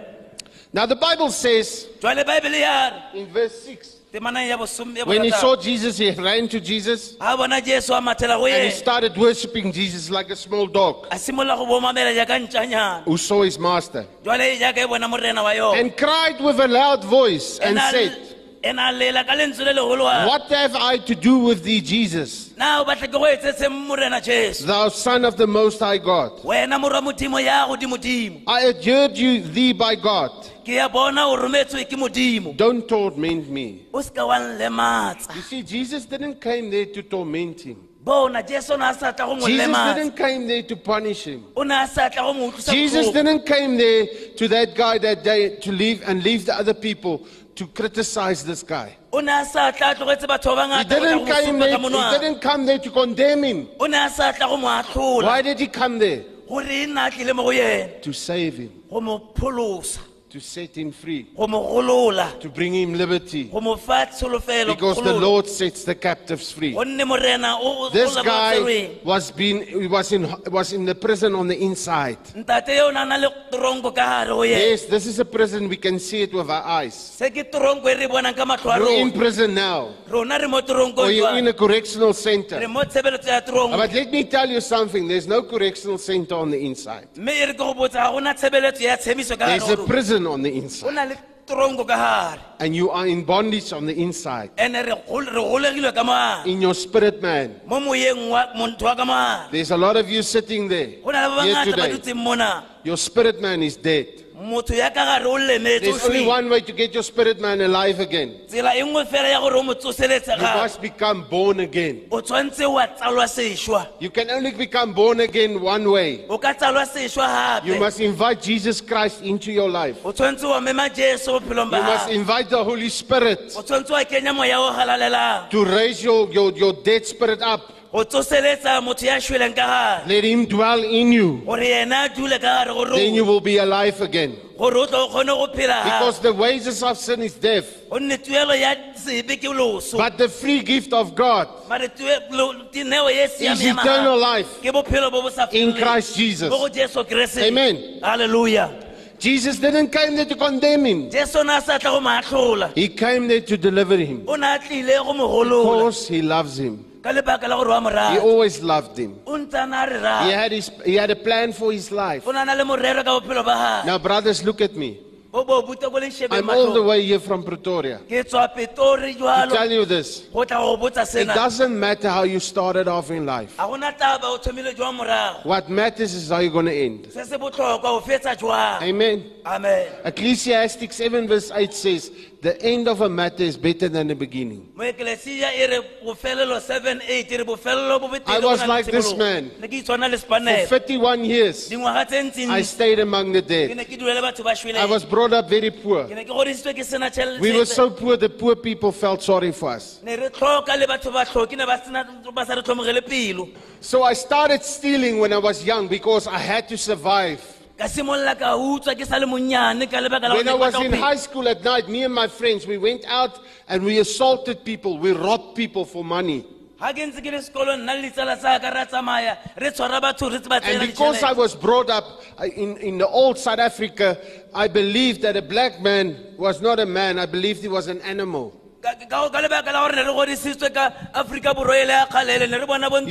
Now the Bible says jwale baebele ya re in verse 6 temanang ya bosom- ya when he saw Jesus, he ran to Jesus a bona jesu a mathela go and he started worshiping Jesus like a small dog a simolola go bomamela jaaka ntšanyana who saw his master jwale jaaka bona morena wa yone and cried with a loud voice and said, ene a lela ka lentswe le legolo wa What have I to do with thee, Jesus, na o batla go etsetseng morena jesu thou Son of the Most High God? wena morwa modimo ya godimodimo I adjured you thee by God. ke ya bona o rometswe Don't torment me. o seka wa nlematsa You see, Jesus didn't come there to torment him. bona jesu o ne a sa tla go mo Jesus didn't come there to punish him. o ne a sa tla go mo utlwisa Jesus didn't come there to that guy that day to leave and leave the other people to criticize this guy. o ne a sa tla a tlogetse batho ba He bangata go tla didn't come there, he didn't come there to condemn him. o ne a sa tla go mo atlhola Why did he come there? gore nna a tlile mo go yena To save him, go mo pholosa to set him free, go mo golola to bring him liberty. go mo fa tsholofelo Because the kgololo. Lord sets the captives free. gonne morena o o- o This guy was been he was in was in the prison on the inside. ntate yo o na na le toronko ka gare go yena Yes, this is a prison we can see it with our eyes. se ke toronko e re bonang ka matlho a You're in rona prison now, rona re mo or you're in a correctional re center. mo tshebeletso ya toronko But let me tell you something. There's no correctional center on the inside. mme e re ke go botsa ga gona tshebeletso ya tshemiso ka There's a go- prison on the inside, na ka gare and you are in bondage on the inside. ande re golegilwe ka moana In your spirit, man. mo moyeng wa motho wa ka moana There's a lot of you sitting there go na le ba here bangata ba today. dutseng mona Your spirit man is dead. Motho ya ka gare o lemetse o There's only one way to get your spirit man alive again. tsela nngwe fela ya gore o mo tsoseletse You must become born again. o tshwanetse wa tsalwa sešwa You can only become born again one way. o ka tsalwa sešwa You must invite Jesus Christ into your life. o tshwanetse wa mema jesu bophelong ba You must invite the Holy Spirit o tshwanetse wa kenya moya o galalelang to raise your, your, your dead spirit up. Go tsoseletsa motho ya šweleng ka gare Let him dwell in you. gore yena a dule ka gare gore Then you will be alive again. gore o tlo o kgone go phela Because the wages of sin is death. gonne tuelo ya sebe ke loso But the free gift of God mare tue- lo- dineo ye is eternal life ke bophelo bo bo sa in. Christ Jesus. mo go jesu kreste Amen. Hallelujah. Jesus didn't come there to condemn him. jesu o ne a sa tla go maatlola He came there to deliver him. o ne a tlile go mo golola Because he loves him. Ka lebaka la gore wa He always loved him. o ntse a na a re He had, his, he had a plan for his life. o na na le morero ka bophelo ba gage Now, brothers, look at me. bo bo buta ko lešhebeng I'm all the way here from Pretoria. To tell you this, go tla go botsa it doesn't matter how you started off in life. ga gona taba o thomile What matters is how you're going to end. se se botlhokwa o fetsa jwang Amen. amen Ecclesiastic 7 verse 8 says, The end of a matter is better than the beginning. mo ekelesia re bofelelo 7 8 re bofelelo bo I was like this man. ne ke itshwana le For spanele 31 years, dingwaga tse ntseng I stayed among the dead. ne ke dula le batho ba I was brought up very poor. ke ne ke godisitswe ke sena We were so poor, the poor people felt sorry for us. ne re tlhoka le batho ba tlhoki ne ba sena- ba sa re tlhomogele pelo So I started stealing when I was young because I had to survive. Ka simolola ka utswa ke sa le monnyane ka lebaka la When I gore ke was batla in phela. high school at night, me and my friends, we went out and we assaulted people. We robbed people for money. ga ke ntse ke le sekolong nna le ditsala tsa ka re a tsamaya re tshwara batho re ba And tseela because I ditšhelete. was brought up uh, in, in the old South Africa, I believed that a black man was not a man. I believed he was an animal. You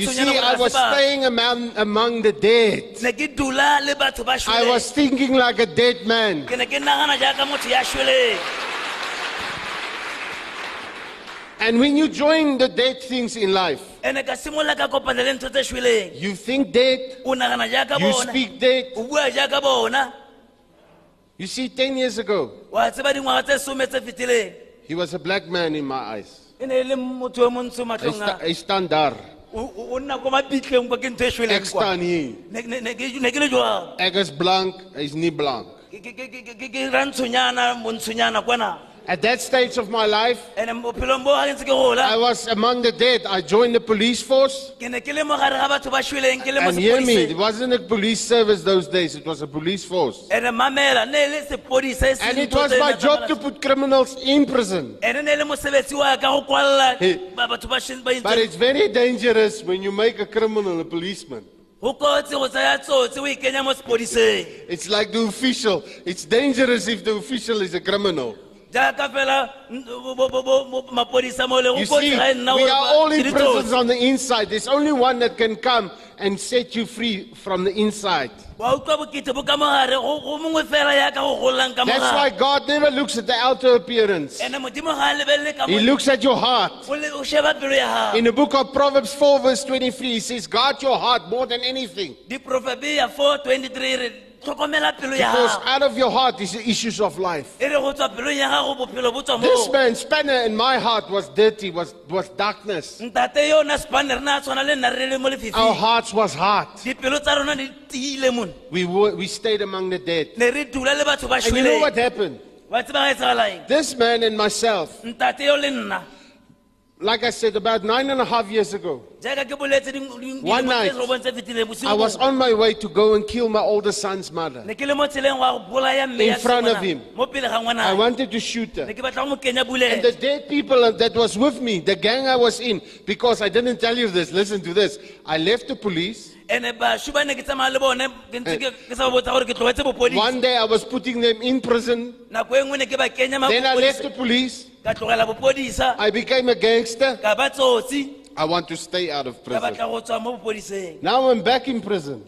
see, I was staying among, among the dead. ne ke dula le batho ba I was thinking like a dead man. ke ne ke nagana jaaka motho ya shweleng. And when you join the dead things in life, ande ka simolola ka kopana le ntho tse shweleng. you think dead, o nagana jaaka you speak dead. o bua jaaka bona. You see, 10 years ago, wa tseba dingwaga tse some tse fetileng he was a black man in my eyes. e ne e le motho yo montsho Hy matlhong sta- a daar. o o- o nna ko mapitleng kwa ke ntho e Ek shweleng kwa staan hier. Ne- ne ne ke ne ke le jwang Ek is blank, nie blank. Ke- ke- ke- ke- ke- ke rantshonyana montshonyana kwana At that stage of my life, ande bophelong bo ga ke ntse ke I was among the dead. I joined the police force. ke ne ke le mo gare ga batho ba shweleng ke le mo And hear me, it wasn't a police service those days, it was a police force. ande mamela ne le sepodisa And it was my job to put criminals in prison. ene ne le mosebetsi wa ka go kwalla Hey. ba- batho ba shwe- ba But it's very dangerous when you make a criminal a policeman. go kotsi go tsaya tsotsi o ikenya mo sepodiseng It's like the official. It's dangerous if the official is a criminal. You see, we are all in prisons on the inside. There's only one that can come and set you free from the inside. wa utlwa bokete bo ka mogare go go mongwe fela yaka go golang ka That's why God never looks at the outer appearance. ene modimo ga a lebelele ka He looks at your heart. o le- o sheba pelo ya gago In the book of Proverbs 4, verse 23, he says, Guard your heart more than anything. Diprofebia 4 23 re tlhokomela pelo ya Because out of your heart is the issues of life. re go tswa pelong ya gago bophelo bo tswa This man, Spanner, in my heart was dirty, was, was darkness. ntate yona spane rena a tshwana le nna re le mo Our hearts was hard. dipelo tsa rona di tiile mone We, were, we stayed among the dead. ne re dula le batho ba And you know what happened? wa tseba ga tsagalaeng This man and myself, ntate yo le nna like I said, about nine and a half years ago, jaaka ke boletse ding- ding- One night, tse robong tse fetileng bosigo I was on my way to go and kill my older son's mother. ne ke le mo tseleng wa go bolaya mme In front of him. mo pele ga I wanted to shoot her. ne ke batla go mo kenya And the dead people that was with me, the gang I was in, because I didn't tell you this, listen to this. I left the police. Ande bashu uh, ba ne ke tsamaya le bone ke ntse ke ke sa ba botsa gore ke tlogetse bopodisi One day I was putting them in prison. nako nngwe ne ke ba Then I left the police. ka tlogela bopodisa I became a gangster. ka ba tsotsi I want to stay out of prison. batla go tswa mo bopodiseng Now I'm back in prison.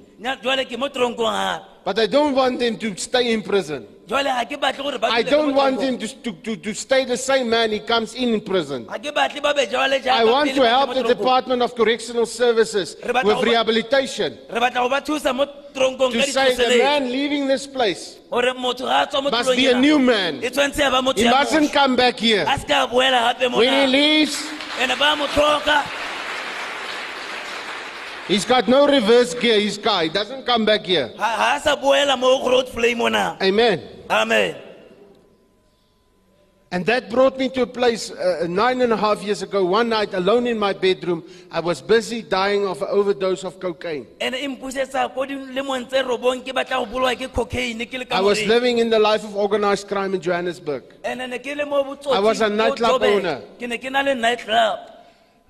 Nya- jwale ke mo tronkong gape But I don't want them to stay in prison. jwale ga ke batle gore ba I dule ka don't want him to, to, to, to stay the same man he comes in in prison. ga ke batle ba be jwale jaaka I want pele to ba help the tronkong. Department of Correctional Services Re batla with ba- rehabilitation re batla go ba thusa mo tronkong to ka say the man leaving this place gore motho ga a tswa mo must tulong be a ena, new man. e tshwanetse ya ba motho He ya mustn't come back here. a se ka boela gape When he leaves, ene ba mo tlhoka he's got no reverse gear, his car. He doesn't come back here. sa boela mo Grootvlei mona Amen. amen And that brought me to a place uh, nine and a half years ago. One night, alone in my bedroom, I was busy dying of an overdose of cocaine. ene mpusetsa ko dilemong tse robong ke batla go cocaine ke le I was living in the life of organized crime in Johannesburg. ene ne ke le I was a nightclub owner.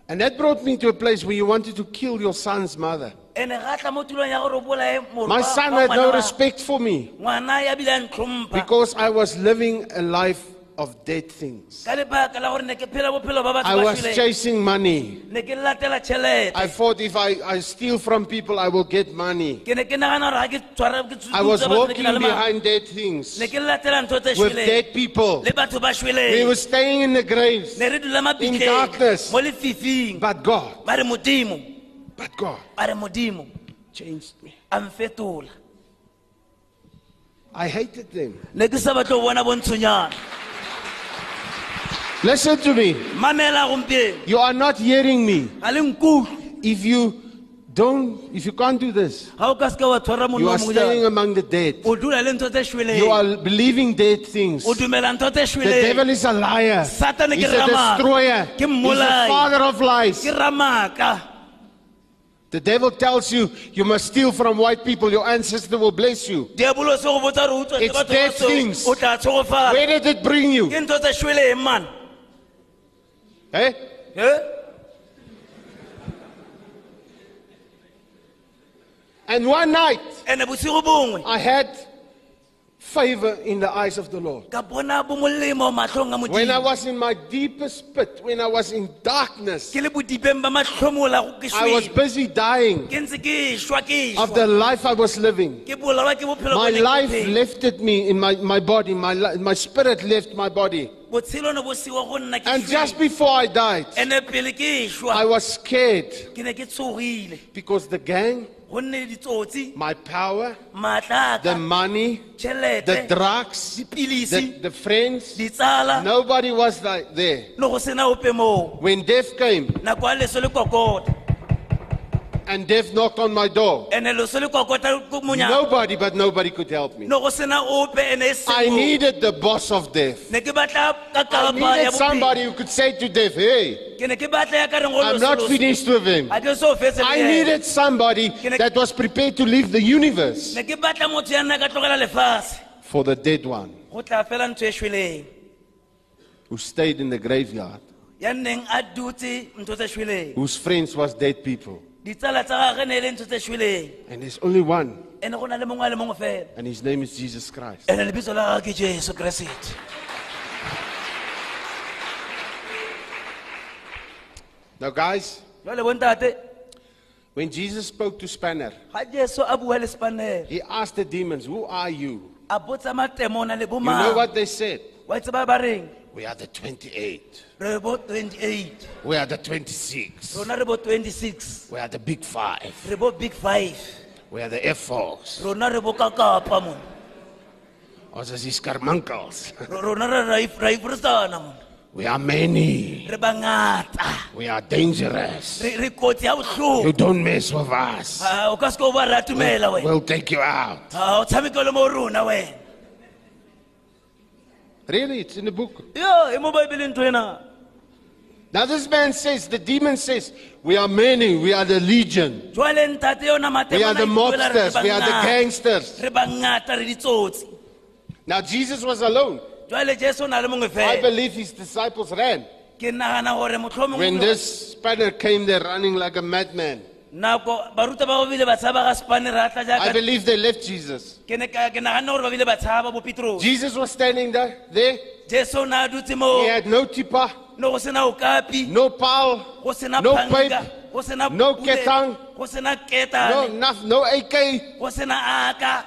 And that brought me to a place where you wanted to kill your son's mother. ene ga tla mo tulong ya gore o bolae moro My son had no respect for me ngwana ya bile a ntlhompha because I was living a life of dead things. ka lebaka la gore ne ke phela bophelo ba batho I was chasing money. ne ke latela tšhelete I thought if I, I steal from people, I will get money. ke ne ke nagana gore ga ke tshwara ke I was tsutsa batho, ne ke walking na le ma- behind dead things ne ke latela with dead people. le batho ba We were staying in the graves. ne re dula In darkness. mabitleng mo lefifing But God, ba re modimo but God a re modimo changed me. I hated them. ne ke sa batle go bona bontshonyana Listen to me. You are not hearing me. ga le nkutlwe If you don't, if you can't do this, ga o ka seke wa tshwara you are staying among the dead. o dula le ntho tse You are believing dead things. o dumela ntho tse The devil is a liar. He's a destroyer. He's mmolai. father of lies. The devil tells you you must steal from white people. Your ancestor will bless you. diabolo se go botsa gore o tswa It's ke batho ba dead things. o tla tshogofala Where did it bring you? Ke ntho tse shweleng man Eh? Eh? And one night, ene bosigo bongwe I had favor in the eyes of the Lord. ka bona bo molemo matlhong a When I was in my deepest pit, when I was in darkness, ke le bodipeng ba matlhomola ke I was busy dying ke ntse ke shwa ke of the life I was living. ke bolawa ke bophelo My bo ne ke life lifted me in my, my body, my, my spirit left my body. Botshelo ne bo siwa go nna ke And just before I died, ene pele ke I was scared. Ke ne ke tshogile. Because the gang, go nne le ditsotsi my power, the money, the drugs, the, the friends, nobody was like there. le go sena When death came and death knocked on my door, ene leso le kokota ko monyako nobody but nobody could help me. ne go sena ope ene e seng I needed the boss of death. ne ke batla I ya needed somebody who could say to death, hey, ke ne ke batla ya ka I'm not finished with him. Ke so fetse I needed somebody that was prepared to leave the universe ne ke batla motho ya nna ka tlogela lefatshe for the dead one go tla fela ntho e shweleng. who stayed in the graveyard, ya nneng a dutse ntho tse shweleng. whose friends was dead people. Ditsala tsa gage ne e le ntho tse shweleng. And there's only one, ene go na le mongwe a le mongwe fela. And his name is Jesus Christ. ene lebitso la gage ke jesu keresete Now, guys, jale bontate when Jesus spoke to Spanner, ga jesu a bua le spanele he asked the demons, Who are you? a botsa matemona le You know bomang what they said? wa tseba ba reng We are the 28. re bo 28 We are the 26. rona re bo 26 We are the big five. re bo big five We are the Air Force. rona re boka kapa mon Ons is die skarmankels. Ro- rona re ra if- ra We are many. re bangata We are dangerous. re re kotsi ya You botlhoko don't mess with us. Ah, o ka se ko ba wena We'll take you out. Ah, o tshameke o mo rona wena Really, it's in the book. e baebeleng ntho ena Now this man says, the demon says, we are many, we are the legion. jwale ntate yona We are the mobsters, we are the gangsters. re bangata re ditsotsi Now Jesus was alone. jwale jesu o na le mongwe I believe his disciples ran. ke nagana gore motlhomongwe When this spanner came, they're running like a madman. Nako baruta ba bile ba tshaba ga spane re atla I jaaka believe they left Jesus. ke ne ka- ke naganne gore ba bile ba tshaba bo petros Jesus was standing there. there. jesu o ne a dutse mo He had no tipper, no go sena okapi no pal, go sena no pipe, go sena no pule, ketang, go sena no, ketane noth- no AK, go sena aka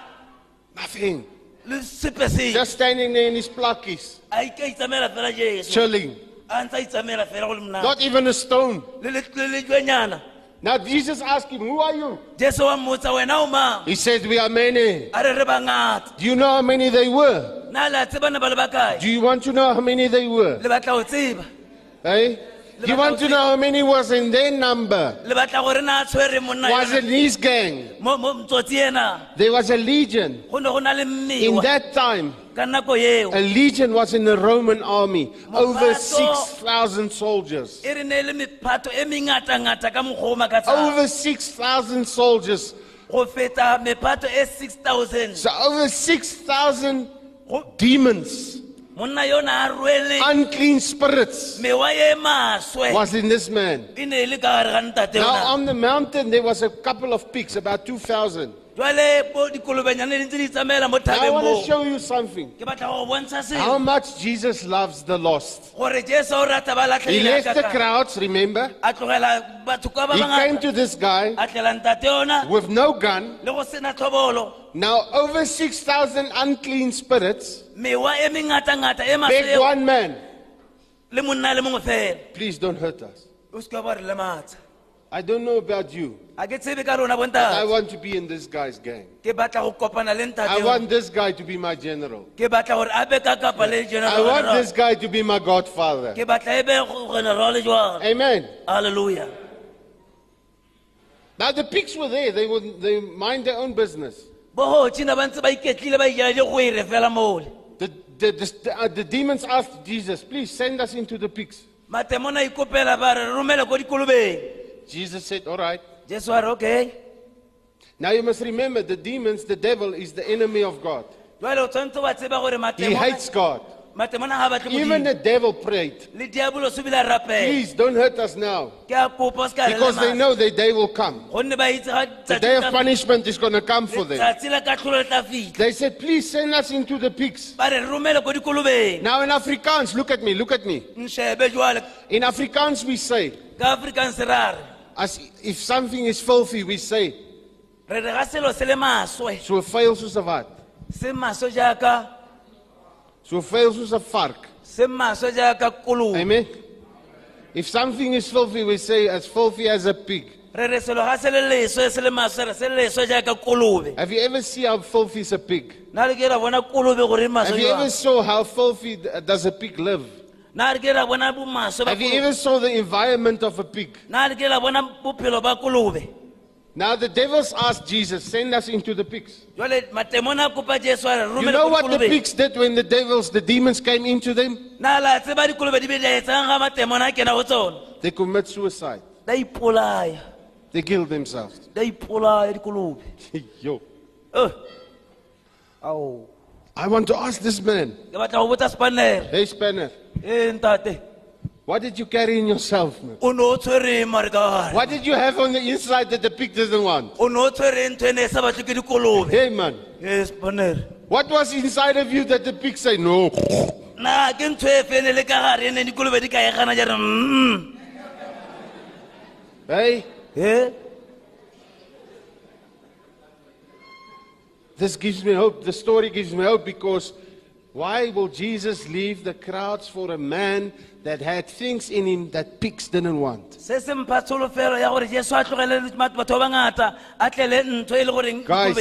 nothing. le sepe se Just standing there in his plakis, a ika itsamela fela jesu chilling. a ntse a itsamela fela go le monate Not even a stone. le lejwenyana Now Jesus asked him, Who are you? jesu wa mmotsa wena o He said, We are many. a re re bangata Do you know how many they were? na le a ba le bakae Do you want to know how many they were? le batla go tseba Hey? Do you want to know how many was in their number? le batla gore na a tshwere Was in his gang. mo mo motsotsi ena There was a legion. go ne go na le In that time, ka nako eo a legion was in the Roman army. Over 6,000 soldiers. re ne le mephato mengatangata ka mokgwa o makatsang Over 6,000 soldiers. go feta mephato 6000 So over 6,000 demons, monna yona a rwele unclean spirits mewa maswe was in this man. e ne e le ka gare ga ntate Now on the mountain there was a couple of pigs, about 2,000. Jwale bo dikolobenyane di ntse di tsamaela mo Now I want to show you something. ke batla go bontsha How much Jesus loves the lost. gore jesu o rata ba He left the crowds, remember? a tlogela batho kwa ba He came to this guy a tlela ntate yona. with no gun. le go sena tlhobolo. Now over 6,000 unclean spirits. Mewa mengatangata maswe begged one man, le monna le mongwe fela. Please don't hurt us. O seka ba re lematsa I don't know about you. a ke tsebe ka rona I bontate want to be in this guy's gang. ke batla go kopana le I ntate want this guy to be my general. ke batla gore a be ka kapa le I want general this guy to be my godfather. ke batla e be general jwang Amen. halleluja Now the pigs were there. They would they mind their own business. bogotsina ba ntse ba iketlile ba ijela digwere fela mole The, the, the, uh, the demons asked Jesus, please send us into the pigs. matemona ikopela ba re re romele ko dikolobeng Jesus said, all right. jesu a re okay Now you must remember the demons, the devil is the enemy of God. jale o tshwanetse wa tseba gore He hates God. matemona ga batle Even the devil prayed, le diabolo se bile a rapela please don't hurt us now. ke a kopa o se ka re Because they know the day will come. gonne ba itse ga The day of punishment is going to come for them. letsatsi la katlholo le tla fitlha They said, please send us into the pigs. ba re re romele ko dikolobeng Now in Afrikaans, look at me, look at me. In Afrikaans we say, ka african se ra re as if something is filthy, we say, re re ga selo se le maswe so vuil soos 'n wat? se maswe jaaka So vuil soos 'n vark. se maswe jaaka kolobe Amen. If something is filthy, we say as filthy as a pig. re re selo ga se le leswe se le maswe re se leswe jaaka kolobe Have you ever seen how filthy is a pig? na re ke ra bona kolobe gore e maswe Have you ever jwang saw how filthy th- does a pig live? Na re ke ra bona bo maswe Have you ever saw the environment of a pig? na re ke ra bona bophelo Now the devils asked Jesus, send us into the pigs. jwale matemona a kopa jesu a re You know what the pigs did when the devils, the demons came into them? na la tseba dikolobe di be di a etsang ga matemona a kena go tsona They commit suicide. ipolaya They kill themselves. dikolobe Yo. Eh. I want to ask this man, ke batla go botsa spanere hey Spanner, ntate what did you carry in yourself, man? o ne o tshwereng mare ka gare What did you have on the inside that the pig doesn't want? o ne o tshwereng ntho ene sa batle ke dikolobe Hey man, e spanere what was inside of you that the pig said no? na ke this gives me hope. The story gives me hope because Why will Jesus leave the crowds for a man that had things in him that pigs didn't want? se se mpha tsholofelo ya gore jesu a tlogele batho ba bangata a tlele ntho le goreng Guys.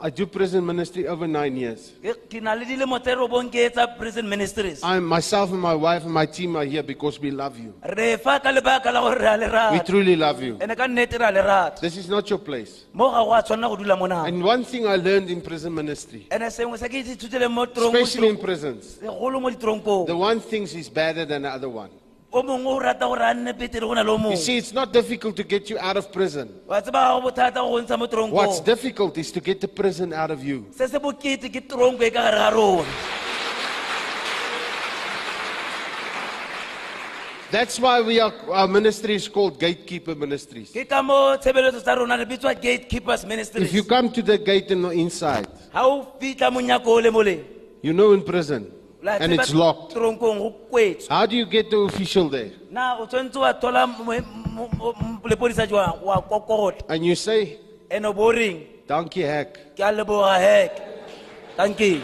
Kobedi a batla bontate I do prison ministry over nine years. ke- ke na le dilemo tse robong ke etsa prison ministries I, myself and my wife and my team are here because we love you. re fa ka lebaka la gore re a le We rata truly love you. ene ka nnete re a le rata This is not your place. mo ga go a tshwanela go dula mona And one thing I learned in prison ministry, ene sengwe se ke ithutile mo tirong especially in prisons, segolo mo ditoronkong the one thing is better than the other one. O mongwe o rata gore a nne betere go na le o You mongwe see, it's not difficult to get you out of prison. wa tseba bothata go go ntsha mo What's difficult is to get the prison out of you. se se bokete ke toronko e ka gare ga rona That's why we are, our ministry is called Gatekeeper Ministries. ke ka mo tshebeletso tsa rona re bitswa gatekeepers If you come to the gate on the inside, ga o fitlha monyako o le mole you know in prison, and it's locked. toronkong go kwetswe How do you get the official there? And you say, and o bo reng Donkey hack. leboga hek tanki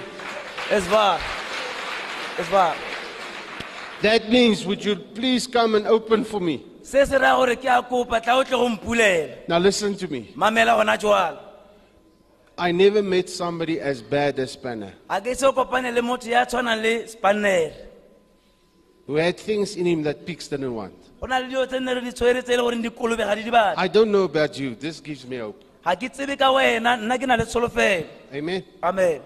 es va es That means, would you please come and open for me? se se raya gore ke a kopa tla o tle go mpulela Now listen to me. Mamela gona jwala I never met somebody as bad as Spanner, a ke se o kopane le motho ya tshwanang le spannere who had things in him that pigs didn't want. go na le dio tse nne re di tshwere tse e le goreng dikolobe ga di di batla I don't know about you. This gives me hope. ga ke tsebe ka wena nna ke na le tsholofelo Amen. amen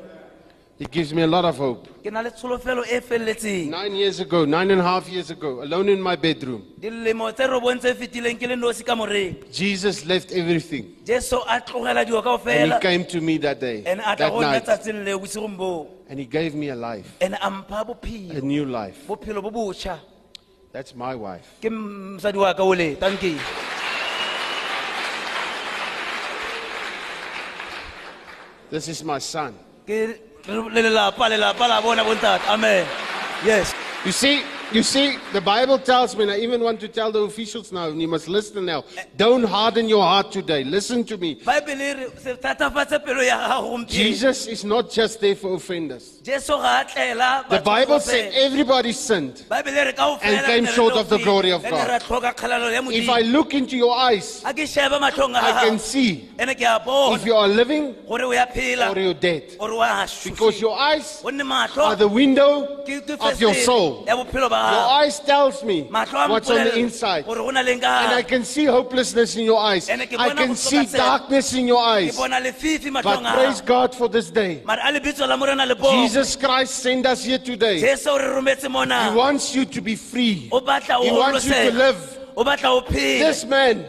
It gives me a lot of hope. ke na le tsholofelo feleletseng Nine years ago, nine and a half years ago, alone in my bedroom, dilemo tse robong tse fetileng ke le nosi ka moreng. Jesus left everything. Jesu a tlogela dio kao and he came to me that day, and a tla that night, tsatsing le bosigong boo. And he gave me a life, a mpha a bophelo new life. bophelo bo botšha That's my wife. ke mosadi wa ka ole tanki This is my son. ke le lelapa lelapa la bona bontate amen yes You see, you see, the Bible tells me, and I even want to tell the officials now, and you must listen now. Don't harden your heart today. Listen to me. baebele re se thatafatse pelo ya gago gompieno Jesus is not just there for offenders. jesu ga a tlela The Bible said everybody sinned. baebele re kaofela And came short of the glory of God. ra tlhoka kgalalelo ya If I look into your eyes, a ke sheba matlhong a I can see ene ke a if you are living gore o ya phela or you're dead. Because your eyes are the window of your soul. Ya bophelo ba Your eyes tells me what's on the inside. gore go na leng ka And I can see hopelessness in your eyes. I can I bona can go see darkness in your eyes. But praise. God for this day. mare a lebitso la morena le boo Jesus Christ sent us here today. jesu o re rometse He wants you to be free. He wants you to live. o batla o phele This man,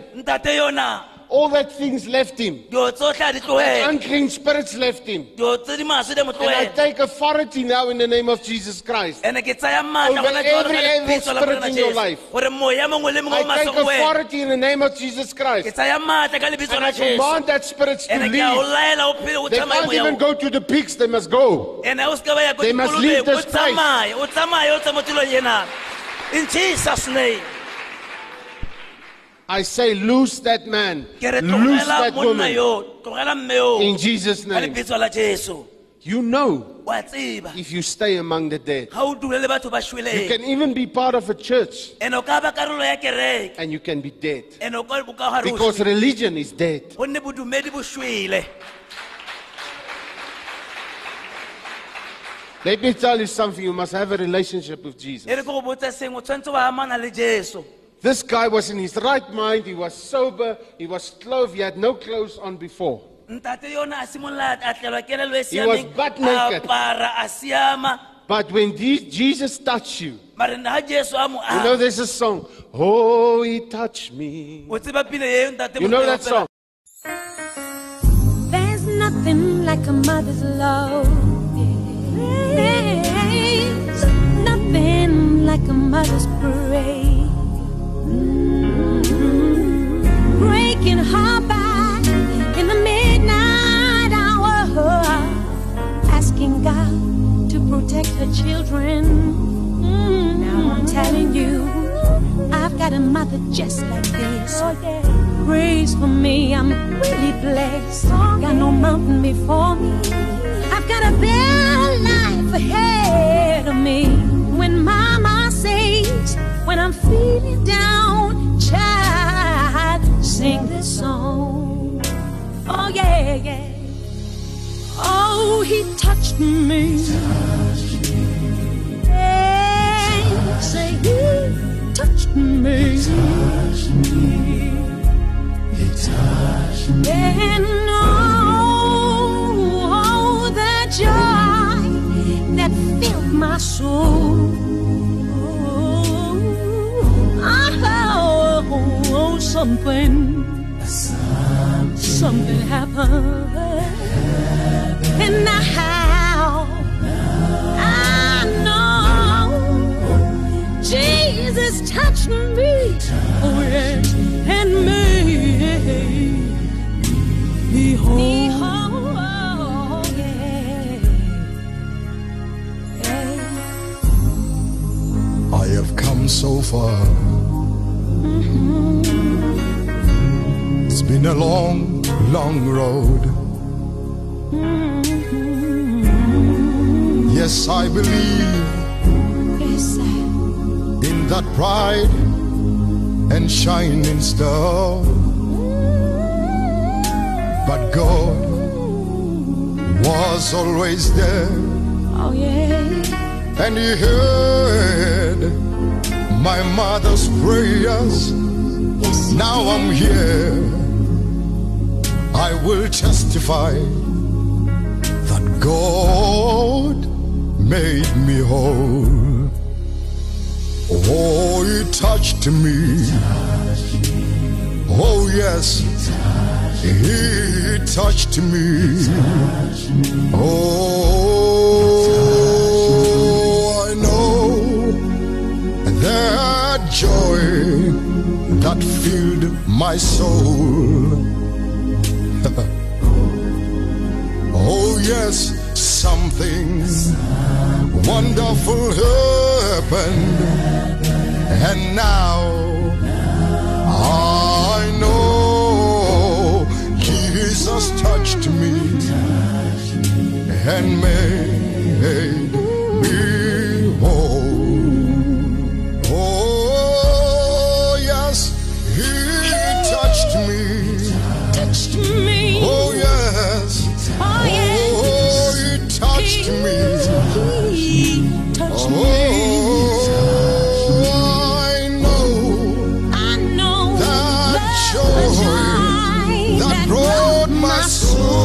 all that things left him. dio tsotlhe a di tlogela Unclean spirits left him. dio tse di maswe di mo And I take authority now in the name of Jesus Christ. ene ke tsaya maatla Over gona ke gore every evil spirit in your life. gore moya mongwe le mongwe o I take maswe go wena authority in the name of Jesus Christ. tsaya maatla ka lebitso And I command that spirit to ene ke a o leave. laela o phele o They can't even go to the pigs, they must go. ene o seke ba ya ko They must leave this place. tsamaye o tsamaye o tsa mo tulong ena in jesus name I say, loose that man, loose that woman. yo tlogela mme yo. In Jesus' name. lebitso la jesu. You know if you stay among the dead. ga o dule le batho ba You can even be part of a church. Ene o ka ba karolo ya kereke. And you can be dead. Ene o ka o ka gare o because religion is dead. gonne bodumedi bo shwele. Let me tell you something. You must have a relationship with Jesus. Re ke go botse sengwe o tshwanetse wa amana le jesu This guy was in his right mind. He was sober. He was clothed. He had no clothes on before. ntate yona a simolola a tlelwa kelelo He was siameng butt naked. apara a siama But when Jesus touched you, mare ga jesu a mo you know there's a song. Oh, he touched me. o tseba pile eo ntate You know that song. There's nothing like a mother's love. There's nothing like a mother's praise. Breaking her back in the midnight hour, asking God to protect her children. Mm. Now I'm telling you, I've got a mother just like this. Praise for me, I'm really blessed. Got no mountain before me. I've got a better life ahead of me. When mama says, when I'm feeling down, sing this song. Oh, yeah, yeah. Oh, he touched me. Yeah, say he touched me. And oh, oh, that joy that filled my soul. Oh, something, something happened. And now I know Jesus touched me, and made me whole. Me whole, yeah. I have come so far. Been a long, long road. Yes, I believe Yes, in that bright and shining star. But God was always there, Oh, yeah. and He heard my mother's prayers. Yes, Now I'm here. I will testify that God made me whole. Oh, He touched me. Oh, yes. He touched me. Oh, I know that joy that filled my soul. Yes, something wonderful happened, and now I know Jesus touched me and made brought my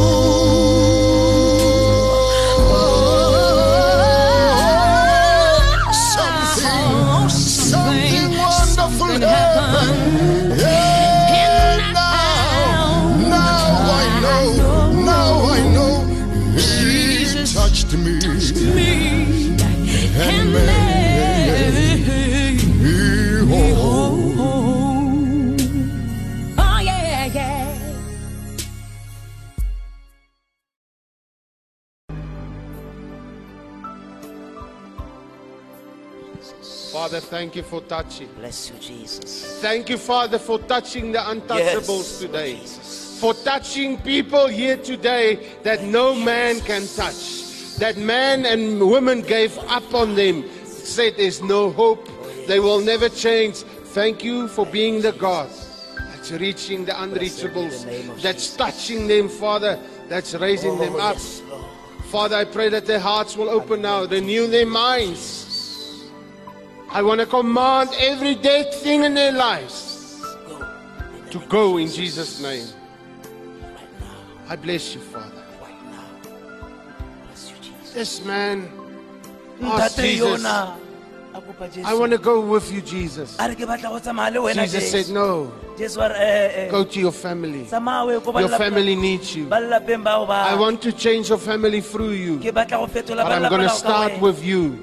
thank you for touching. Bless you, Jesus. Thank you, Father, for touching the untouchables Yes, today. Jesus. For touching people here today that no man can touch. That man and women gave up on them, said there's no hope, oh, they will never change. Thank you for being the God that's reaching the unreachables, that's touching them, Father, that's raising oh, them Oh, up. yes, Father, I pray that their hearts will open now, renew their minds. I want to command every dead thing in their lives to go in Jesus' name. I bless you, Father. Right now. Bless you, Jesus. This man asked Jesus, yona, a kopa Jesu. I want to go with you, Jesus. a re ke batla go tsamaya le wena Jesus said, No, re, eh, eh, go to your family. tsamaya o ye ko Your family needs you. ba lelapeng bao ba- I want to change your family through you. ke batla go fetola But I'm going to start with you.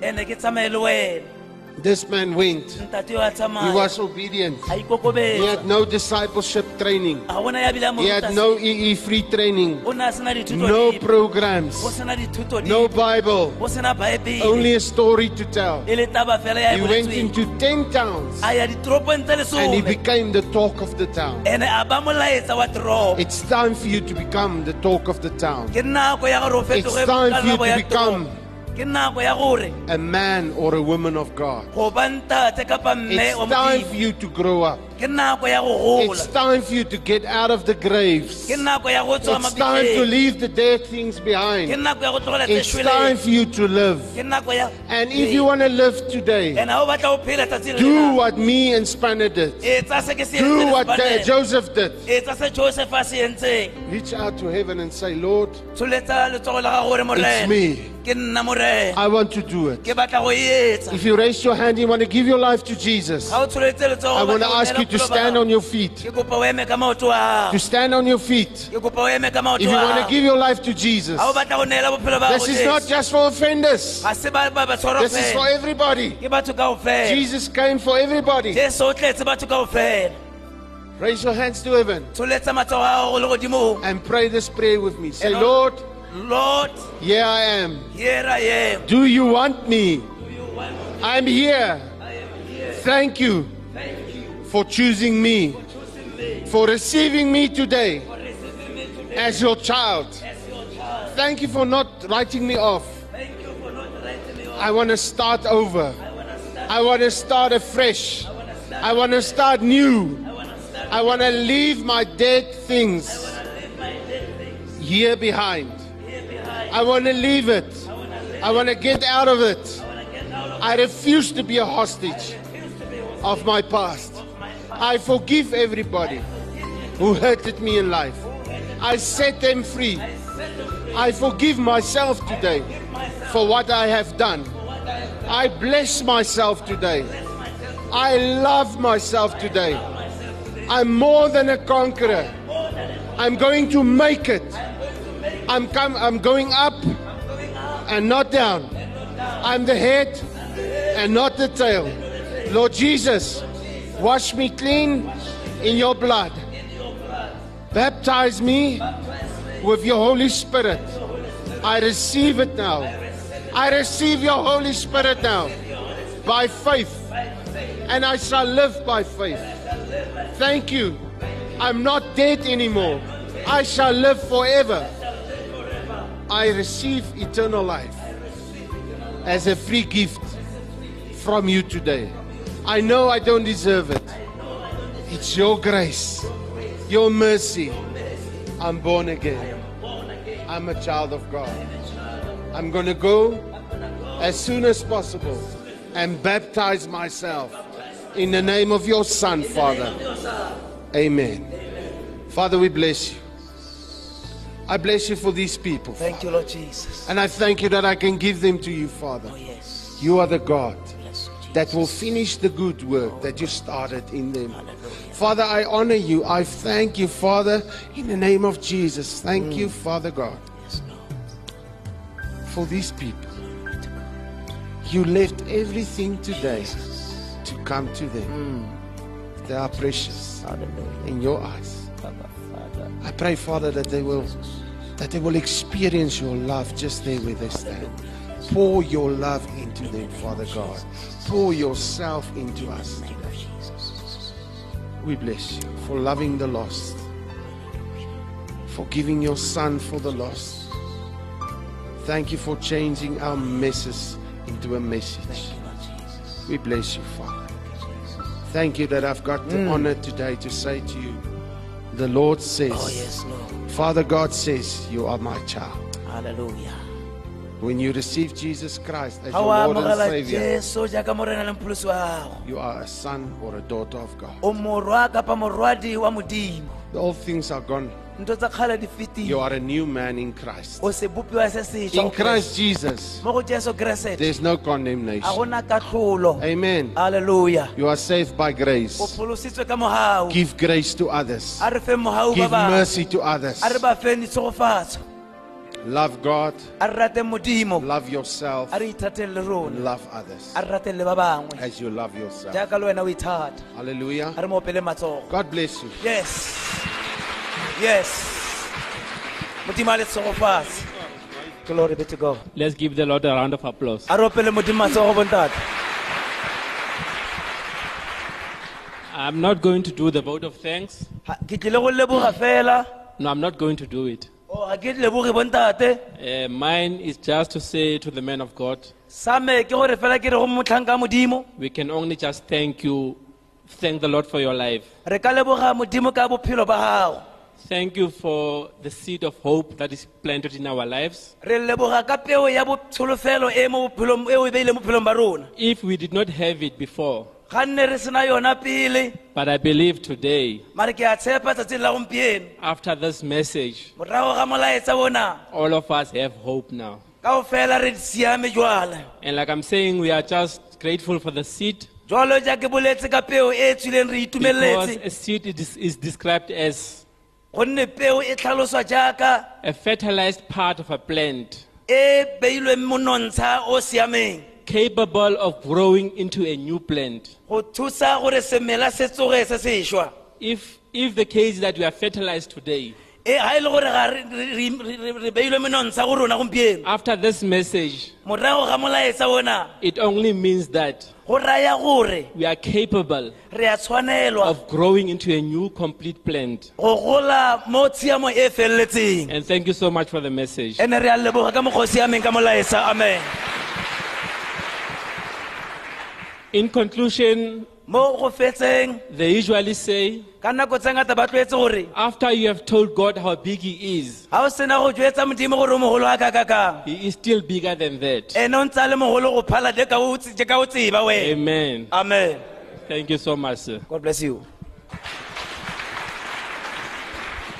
Ene ke tsamaye le wena This man went. ntate yo a He was obedient. He had no discipleship training. ga gona ya bile a mo He had no. EE free training. o ne a sena dithuto No programs. o sena dithuto No. Bible. o sena baebele Only a story to tell. le taba fela ya He went into 10 towns a ya ditoropong tse and he became the talk of the town. ene a ba molaetsa wa toropo It's time for you to become the talk of the town. ke nako ya gore o It's time for you to become ke nako ya gore a man or a woman of God. go ba ntate kapa mme It's time for you to grow up. Ke nako ya go It's time for you to get out of the graves. ke nako ya go tswa It's time to leave the dead things behind. nako ya go tlogela tse It's time for you to live. ke nako ya And if you want to live today, and ha o batla o phela tsatsi le do what me and Spanner did. etsa se ke se Do what uh, Joseph did. etsa se joseph a se entseng Reach out to heaven and say, Lord, tsholetsa letsogo la gago gore it's me. ke nna morena I want to do it. ke batla go etsa If you raise your hand, you want to give your life to Jesus. ga o tsholetse letsogo I want to ask neela you to stand on your feet. ke kopa o eme ka maoto To stand on your feet. ke kopa o eme ka maoto If you want to give your life to Jesus. ga o batla go neela bophelo ba This is not just for offenders. This is for everybody. ke batho ka ofela Jesus came for everybody. jesu o tletse batho ka ofela Raise your hands to heaven tsholetsa matsogo a gago le godimo and pray this prayer with me. Say, Lord, lord here I am. here i am Do you want me? I'm here. Thank you for choosing me, for receiving me today as your child. Thank you for not writing me off. I want to start over. I want to start afresh. I want to start new. I want to leave my dead things here behind. I want to leave it. I want to get out of it. I refuse to be a hostage of my past. I forgive everybody who hurted me in life. I set them free. I forgive myself today for what I have done. I bless myself today. I love myself today. I'm more than a conqueror. I'm going to make it. I'm, com- I'm going up and not down. I'm the head and not the tail. Lord Jesus, wash me clean in your blood. Baptize me with your Holy Spirit. I receive it now. I receive your Holy Spirit now by faith, and I shall live by faith. Thank you. I'm not dead anymore. I shall live forever. I receive eternal life as a free gift from you today. I know I don't deserve it. It's your grace, your mercy. I'm born again. I'm a child of God. I'm going to go as soon as possible and baptize myself in the name of your Son, Father. Amen. Father, we bless you. I bless you for these people. thank you lord jesus And I thank you that I can give them to you, Father. Oh, yes You are the God that will finish the good work that you started in them. Father, I honor you. I thank you, Father, in the name of Jesus. Thank you, Father God, for these people. You left everything today to come to them. They are precious in your eyes. I pray, Father, that they will that they will experience your love just there where they stand. Pour your love into them, Father God. Pour yourself into us. We bless you for loving the lost, for giving your son for the lost. Thank you for changing our messes into a message. We bless you, Father. Thank you that I've got the mm. honor today to say to you, the Lord says, oh yes lord Father God says, You are my child. hallelujah When you receive Jesus Christ as your Lord and Savior, jesu jaaka morena le mpholosi wa gago you are a son or a daughter of God. o morwa kapa morwadi wa modimo All things are gone. ntho tsa kgale di You are a new man in Christ. o se bopiwa se sešwa In Christ Jesus, mo go jesu keresete there's no condemnation. Amen. Hallelujah. You are saved by grace. pholositswe ka mogau Give grace to others. a re feng mogau ba Give mercy to others. Love God. a re Love yourself. a re ithateng le rona And love others a le ba as you love yourself. jaaka le o ithata Hallelujah. a mo opele matsogo God bless you. yes yes modimo a le tshegofatse glory be to god Let's give the Lord a round of applause. a re opele modimo matsogo bontate I'm not going to do the vote of thanks. Ha- ke tlile go leboga fela No, I'm not going to do it. Oh, ga leboge bontate Uh, mine is just to say to the man of God, sa me ke gore fela ke re go motlhanka modimo. we can only just thank you, thank the Lord for your life. re ka leboga modimo ka bophelo ba gago Thank you for the seed of hope that is planted in our lives. re leboga ka peo ya botsholofelo e mo bophelong- e o e beile mo bophelong ba rona. If we did not have it before, ga nne re sena yona pele. But I believe today, mare ke a tshepa tsatsing la gompieno. after this message, morago ga molaetsa bona all of us have hope now. kao fela re siame jwala. And like I'm saying, we are just grateful for the seed. Jwalo ja ke boletse ka peo e tswileng re because itumeletse a seed is, is described as gonne peo e tlhaloswa jaaka a fertilized part of a plant. e beilweng monontsha o siameng capable of growing into a new plant. go thusa gore semela se tsoge se sešwa If, if the case that we are fertilized today, e ga e le gore ga re- re- re re- re beilwe menontsha go rona gompieno after this message, morago ga molaetsa ona it only means that go raya gore we are capable re a tshwanelwa of growing into a new complete plant. go gola mo tshiamo e feleletseng And thank you so much for the message. ene re a leboga ka mokgwa o ka molaetsa amen In conclusion, mo go fetseng they usually say, ka nako tse ngata ba tlwaetse gore after you have told God how big He is, ga o sena go jwetsa modimo gore o mogolo wa kakakang He is still bigger than that. ene o ntse a le mogolo go phala je ka o tse- je ka o tseba wena Amen. amen Thank you so much, sir. god bless you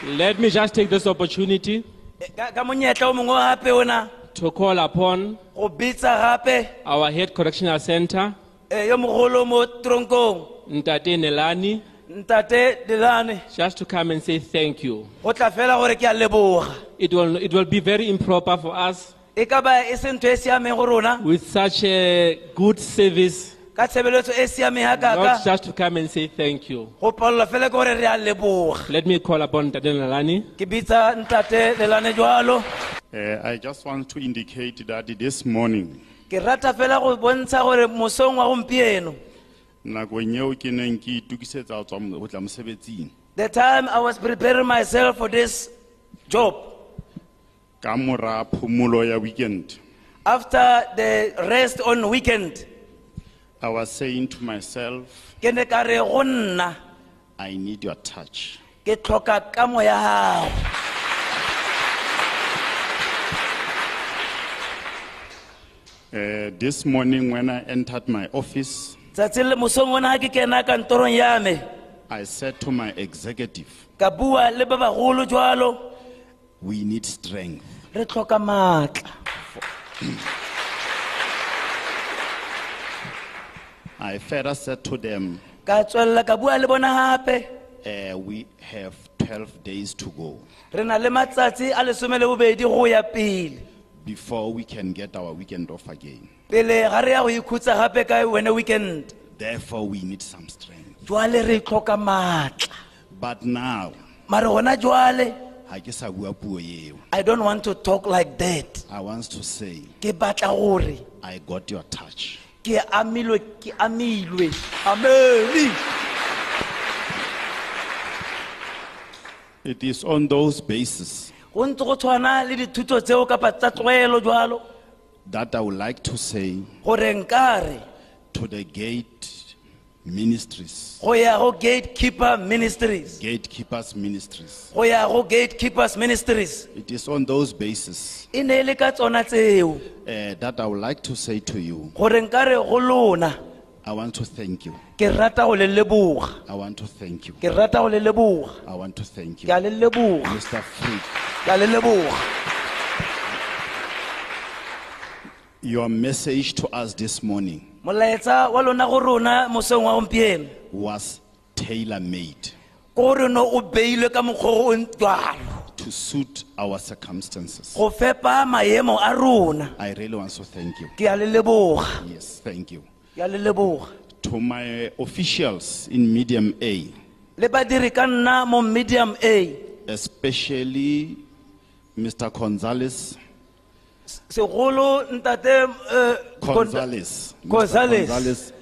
Let me just take this opportunity E, ka ka monyetla o mongwe gape ona to call upon go bitsa gape our head correctional center, eh, yo mogolo mo tronkong. Ntate Nelani, ntate delane just to come and say thank you. go tla fela gore ke a leboga. It will, it will be very improper for us e ka ba e se ntho e siameng go rona. with such a good service. Ka tshebeletso e siameng ga not just to come and say thank you. go palelwa fela ke gore re a leboga. Let me call upon Ntate Nelani. ke bitsa ntate lelane jwalo. Uh, I just want to indicate that this morning, ke rata fela go bontsha gore mosong wa gompieno. Nakong eo ke neng ke itukisetsa ho tswa mo- ho tla mosebetsing, the time i was preparing myself for this job. Ka mora phomolo ya weekend, after the rest on weekend. I was saying to myself, ke ne ka re go nna. I need your touch. ke tlhoka kamo ya gago Uh, this morning when I entered my office, tsatsi le mosong ona ga ke kena kantorong ya me I said to my executive, ka bua le ba bagolo jwalo we need strength. re tlhoka maatla I further said to them, ka tswelela ka bua le bona gape uh, we have 12 days to go. Re na le matsatsi a lesome le bobedi go ya pele before we can get our weekend off again. pele ga re ya go ikhutsa gape ka wene weekend Therefore, we need some strength. jwale re tlhoka maatla But now, mare gona jwale ha ke sa bua puo eo. i don't want to talk like that I want to say, ke batla gore I got your touch. ke amilwe ke amilwe ameni It is on those bases go ntse go tshwana le dithuto tseo kapa tsa tlwaelo jwalo? That I would like to say gore to the gate ministries, go ya go gatekeeper ministries. Gatekeepers ministries. go ya go gatekeepers ministries. It is on those bases. E ne e le ka tsona tseo. Uh, that I would like to say to you, gore go lona I want to thank you. ke rata go le leboga I want to thank you. ke rata go le leboga I want to thank you. ke a le leboga Mr. Freek, ke a le leboga your message to us this morning molaetsa wa lona go rona wa gompieno was tailor made gore no o beilwe ka mokgwa o to suit our circumstances. go fepa maemo a rona I really want to thank you. ke a le leboga Yes, thank you. Ke a le leboga To my officials in Medium A, le badiri ka nna mo medium a especially Mr. Gonzalez, segolo ntate eh, Gonzalez, Mr. Gonzalez. Gonzalez,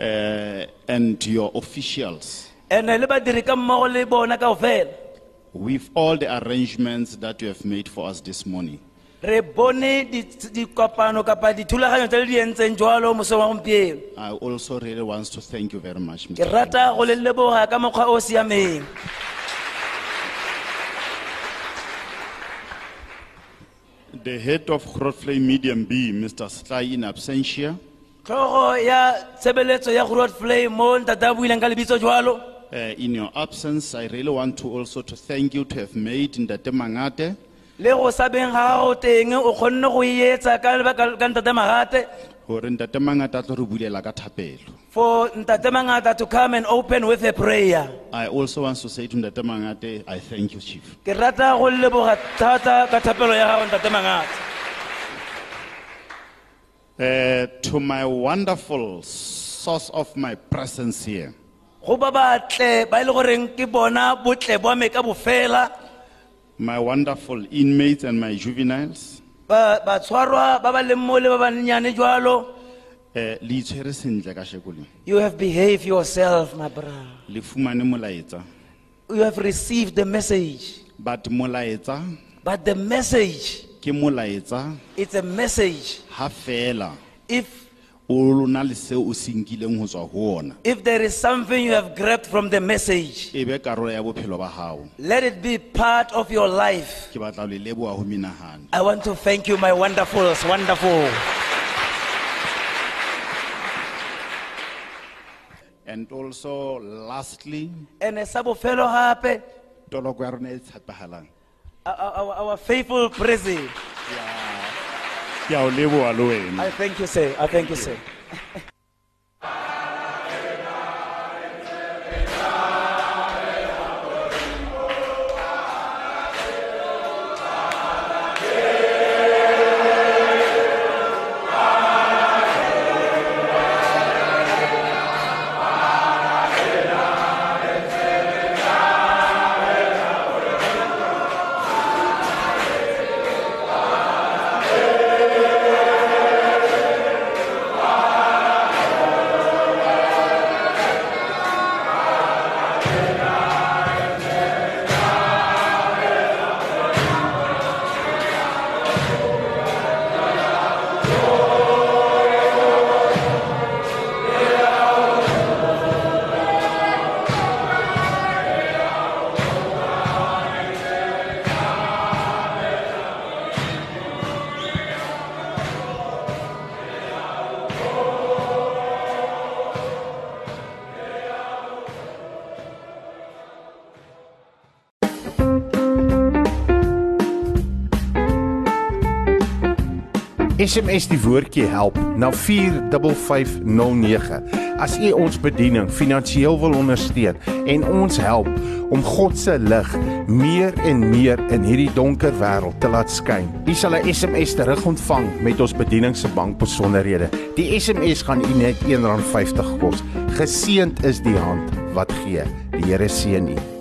uh, and your officials ene le badiri ka mmogo le bona kao fela with all the arrangements that you have made for us this morning. Re bone di- dikopano kapa dithulaganyo tse le di entseng jalo mosong wa gompieno I also really want to thank you very much, ke Mr. rata go le leboga ka mokgwa o o siameng The head of Grootvlei Medium B, Mr. Slay in absentia, tlhogo ya tshebeletso ya Grootvlei mo ntate a buileng ka lebitso jalo uh, in your absence, I really want to also to thank you to have made Ndate Mangate le go sa beng ga gago teng o kgonne go e etsa ka lebaka ka ntate magate? Gore Ndate Mangate a tlo re bulela ka thapelo. for ntate mangata to come and open with a prayer. I also want to say to Ndate Mangate, I thank you, Chief. ke rata go leboga thata ka thapelo ya gago ntate mangata Uh, to my wonderful source of my presence here, go ba batle ba e le goreng ke bona botle ka bofela my wonderful inmates and my juveniles, ba batshwarwa ba ba leng mo le ba bannyane jalo eh, le itshwere sentle kasheko le. you have behaved yourself my brother. Le fumane molaetsa. You have received the message. But molaetsa but the message ke molaetsa it's a message. ha fela. If o na le seo o se nkileng ho tswa ho ona. If there is something you have grabbed from the message e be karolo ya bophelo ba hao. let it be part of your life. Ke batla ho le leboha ho menahane i want to thank you my wonderfuls wonderful. And also lastly and sa bofelo gape toloko ya rona e tshepahalang. Our, our, our faithful president ke a o leboha le wena. I thank you sir. I thank you sir SMS die woordjie help na 45509. As u ons bediening finansiëel wil ondersteun en ons help om God se lig meer en meer in hierdie donker wêreld te laat skyn. U sal 'n SMS terug ontvang met ons bediening se bankbesonderhede. Die SMS gaan u net R1.50 kos. Geseend is die hand wat gee. Die Here seën u.